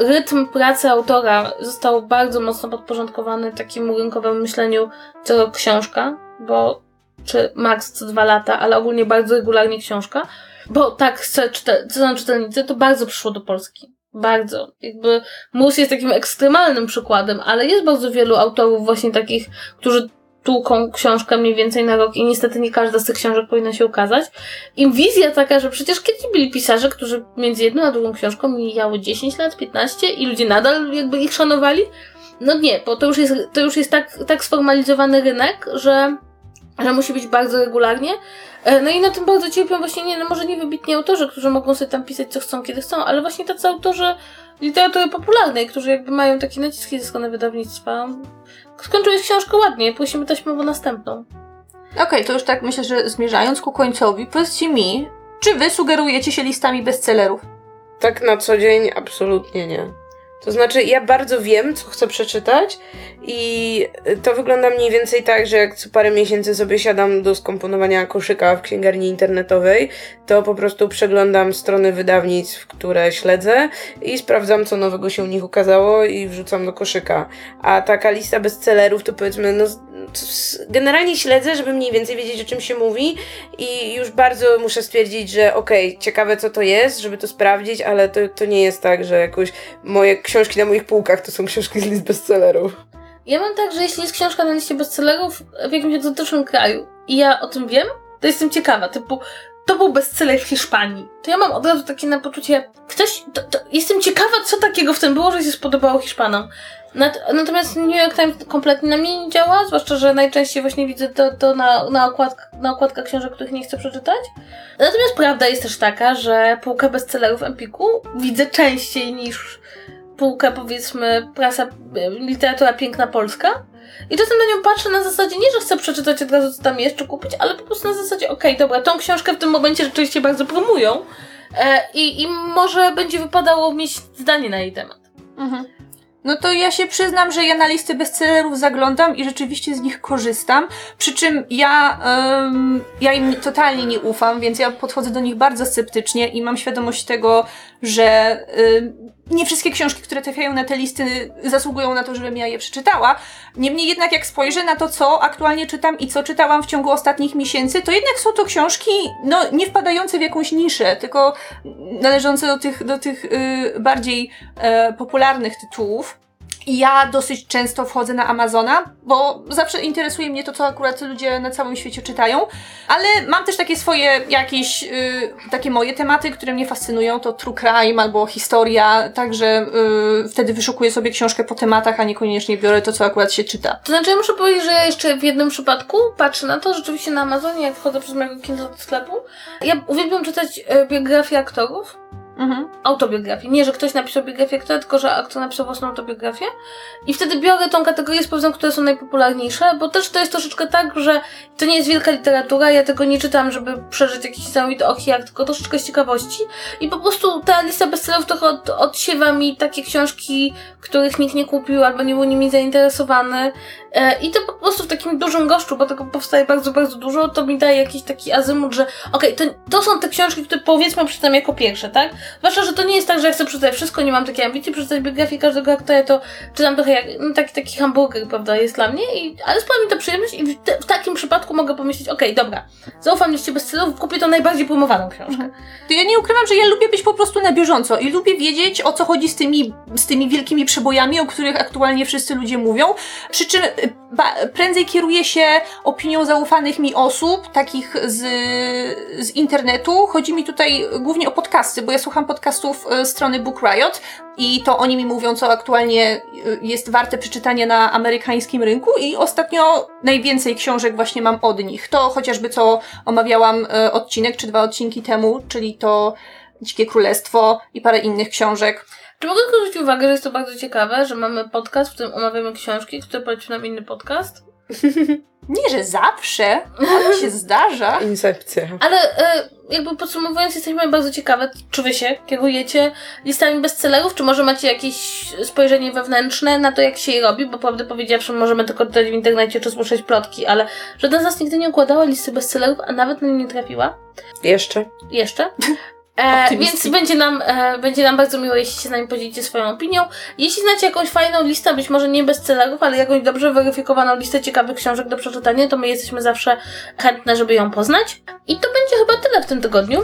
rytm pracy autora został bardzo mocno podporządkowany takiemu rynkowemu myśleniu co książka, bo czy max co dwa lata, ale ogólnie bardzo regularnie książka, bo tak co są czytelnicy, to bardzo przyszło do Polski. Bardzo. Jakby Mus jest takim ekstremalnym przykładem, ale jest bardzo wielu autorów właśnie takich, którzy tłuką książkę mniej więcej na rok i niestety nie każda z tych książek powinna się ukazać. I wizja taka, że przecież kiedyś byli pisarze, którzy między jedną a drugą książką mijało 10 lat, 15 i ludzie nadal jakby ich szanowali. No nie, bo to już jest, to już jest tak, tak sformalizowany rynek, że, że musi być bardzo regularnie. E, No i na tym bardzo cierpią właśnie nie, no może nie wybitni autorzy, którzy mogą sobie tam pisać co chcą, kiedy chcą, ale właśnie tacy autorzy literatury popularnej, którzy jakby mają takie naciski ze strony wydawnictwa. Skończyłeś książkę ładnie, prosimy taśmową następną. Okej, to już tak myślę, że zmierzając ku końcowi, powiedzcie mi, czy wy sugerujecie się listami bestsellerów? Tak na co dzień absolutnie nie. To znaczy, ja bardzo wiem, co chcę przeczytać, i to wygląda mniej więcej tak, że jak co parę miesięcy sobie siadam do skomponowania koszyka w księgarni internetowej, to po prostu przeglądam strony wydawnictw, które śledzę i sprawdzam, co nowego się u nich ukazało i wrzucam do koszyka. A taka lista bestsellerów to powiedzmy, no, generalnie śledzę, żeby mniej więcej wiedzieć, o czym się mówi i już bardzo muszę stwierdzić, że okej, ciekawe co to jest, żeby to sprawdzić, ale to, to nie jest tak, że jakoś moje książki na moich półkach to są książki z list bestsellerów. Ja mam tak, że jeśli jest książka na liście bestsellerów w jakimś egzotycznym kraju i ja o tym wiem, to jestem ciekawa, typu to był bestseller w Hiszpanii. To ja mam od razu takie na poczucie, ktoś, to, to, jestem ciekawa, co takiego w tym było, że się spodobało Hiszpanom. Nat, natomiast New York Times kompletnie na mnie nie działa, zwłaszcza, że najczęściej właśnie widzę to, to na, na, okładk, na okładkach książek, których nie chcę przeczytać. Natomiast prawda jest też taka, że półkę bestsellerów Empiku widzę częściej niż półkę, powiedzmy, prasa, literatura piękna polska. I czasem na nią patrzę na zasadzie, nie, że chcę przeczytać od razu, co tam jest, czy kupić, ale po prostu na zasadzie, okej, dobra, tą książkę w tym momencie rzeczywiście bardzo promują e, i, i może będzie wypadało mieć zdanie na jej temat. Mhm. No to ja się przyznam, że ja na listy bestsellerów zaglądam i rzeczywiście z nich korzystam. Przy czym ja, em, ja im totalnie nie ufam, więc ja podchodzę do nich bardzo sceptycznie i mam świadomość tego, że em, nie wszystkie książki, które trafiają na te listy, zasługują na to, żebym ja je przeczytała. Niemniej jednak, jak spojrzę na to, co aktualnie czytam i co czytałam w ciągu ostatnich miesięcy, to jednak są to książki, no, nie wpadające w jakąś niszę, tylko należące do tych, do tych y, bardziej e, popularnych tytułów. Ja dosyć często wchodzę na Amazona, bo zawsze interesuje mnie to, co akurat ludzie na całym świecie czytają, ale mam też takie swoje jakieś, y, takie moje tematy, które mnie fascynują, to true crime albo historia, także y, wtedy wyszukuję sobie książkę po tematach, a niekoniecznie biorę to, co akurat się czyta. To znaczy, ja muszę powiedzieć, że ja jeszcze w jednym przypadku patrzę na to, rzeczywiście na Amazonie, jak wchodzę przez mojego Kindle do sklepu, ja uwielbiam czytać biografie aktorów, Mhm. autobiografię. Nie, że ktoś napisał biografię aktora, tylko że aktor napisał własną autobiografię. I wtedy biorę tą kategorię, sprawdzam, które są najpopularniejsze, bo też to jest troszeczkę tak, że to nie jest wielka literatura, ja tego nie czytam, żeby przeżyć jakiś niesamowity ochiak, tylko troszeczkę z ciekawości. I po prostu ta lista bestsellerów trochę od, odsiewa mi takie książki, których nikt nie kupił albo nie był nimi zainteresowany. E, I to po prostu w takim dużym goszczu, bo tego powstaje bardzo, bardzo dużo, to mi daje jakiś taki azymut, że okej, to, to są te książki, które powiedzmy przeczytam jako pierwsze, tak? Zwłaszcza, że to nie jest tak, że ja chcę przeczytać wszystko, nie mam takiej ambicji przeczytać biografię każdego aktora, to czytam trochę jak no, taki, taki hamburger, prawda, jest dla mnie, i, ale sprawia mi to przyjemność i w, te, w takim przypadku mogę pomyśleć, okej, dobra, zaufam liście bestsellerów, kupię to najbardziej promowaną książkę. To ja nie ukrywam, że ja lubię być po prostu na bieżąco i lubię wiedzieć, o co chodzi z tymi, z tymi wielkimi przebojami, o których aktualnie wszyscy ludzie mówią. Przy czym y, ba, prędzej kieruję się opinią zaufanych mi osób, takich z, z internetu. Chodzi mi tutaj głównie o podcasty, bo ja słucham podcastów y, strony Book Riot i to oni mi mówią, co aktualnie y, jest warte przeczytania na amerykańskim rynku i ostatnio najwięcej książek właśnie mam od nich. To chociażby co omawiałam y, odcinek czy dwa odcinki temu, czyli to Dzikie Królestwo i parę innych książek. Czy mogę zwrócić uwagę, że jest to bardzo ciekawe, że mamy podcast, w którym omawiamy książki, które polecił nam inny podcast? <laughs> Nie, że zawsze, ale się zdarza. <laughs> Incepcja. Ale e, jakby podsumowując, jesteśmy bardzo ciekawe, czy wy się kierujecie listami bestsellerów, czy może macie jakieś spojrzenie wewnętrzne na to, jak się je robi, bo prawdę powiedziawszy, możemy tylko czytać w internecie czy słyszeć plotki, ale żadna z nas nigdy nie układała listy bestsellerów, a nawet na nie nie trafiła. Jeszcze. Jeszcze. E, więc będzie nam, e, będzie nam bardzo miło, jeśli się z nami podzielicie swoją opinią. Jeśli znacie jakąś fajną listę, być może nie bestsellerów, ale jakąś dobrze weryfikowaną listę ciekawych książek do przeczytania, to my jesteśmy zawsze chętne, żeby ją poznać. I to będzie chyba tyle w tym tygodniu.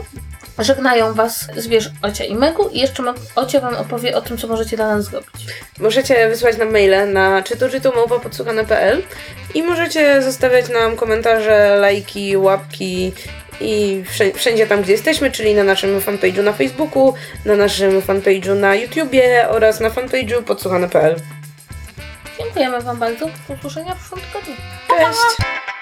Żegnają Was zwierz Ocia i Megu i jeszcze Ocia Wam opowie o tym, co możecie dla nas zrobić. Możecie wysłać nam maile na czytuczytu.małpa.podsłuchane.pl i możecie zostawiać nam komentarze, lajki, łapki i wszędzie, tam, gdzie jesteśmy, czyli na naszym fanpage'u na Facebooku, na naszym fanpage'u na YouTubie oraz na fanpage'u podsłuchane.pl. Dziękujemy Wam bardzo. Do usłyszenia w przyszłym tygodniu. Cześć!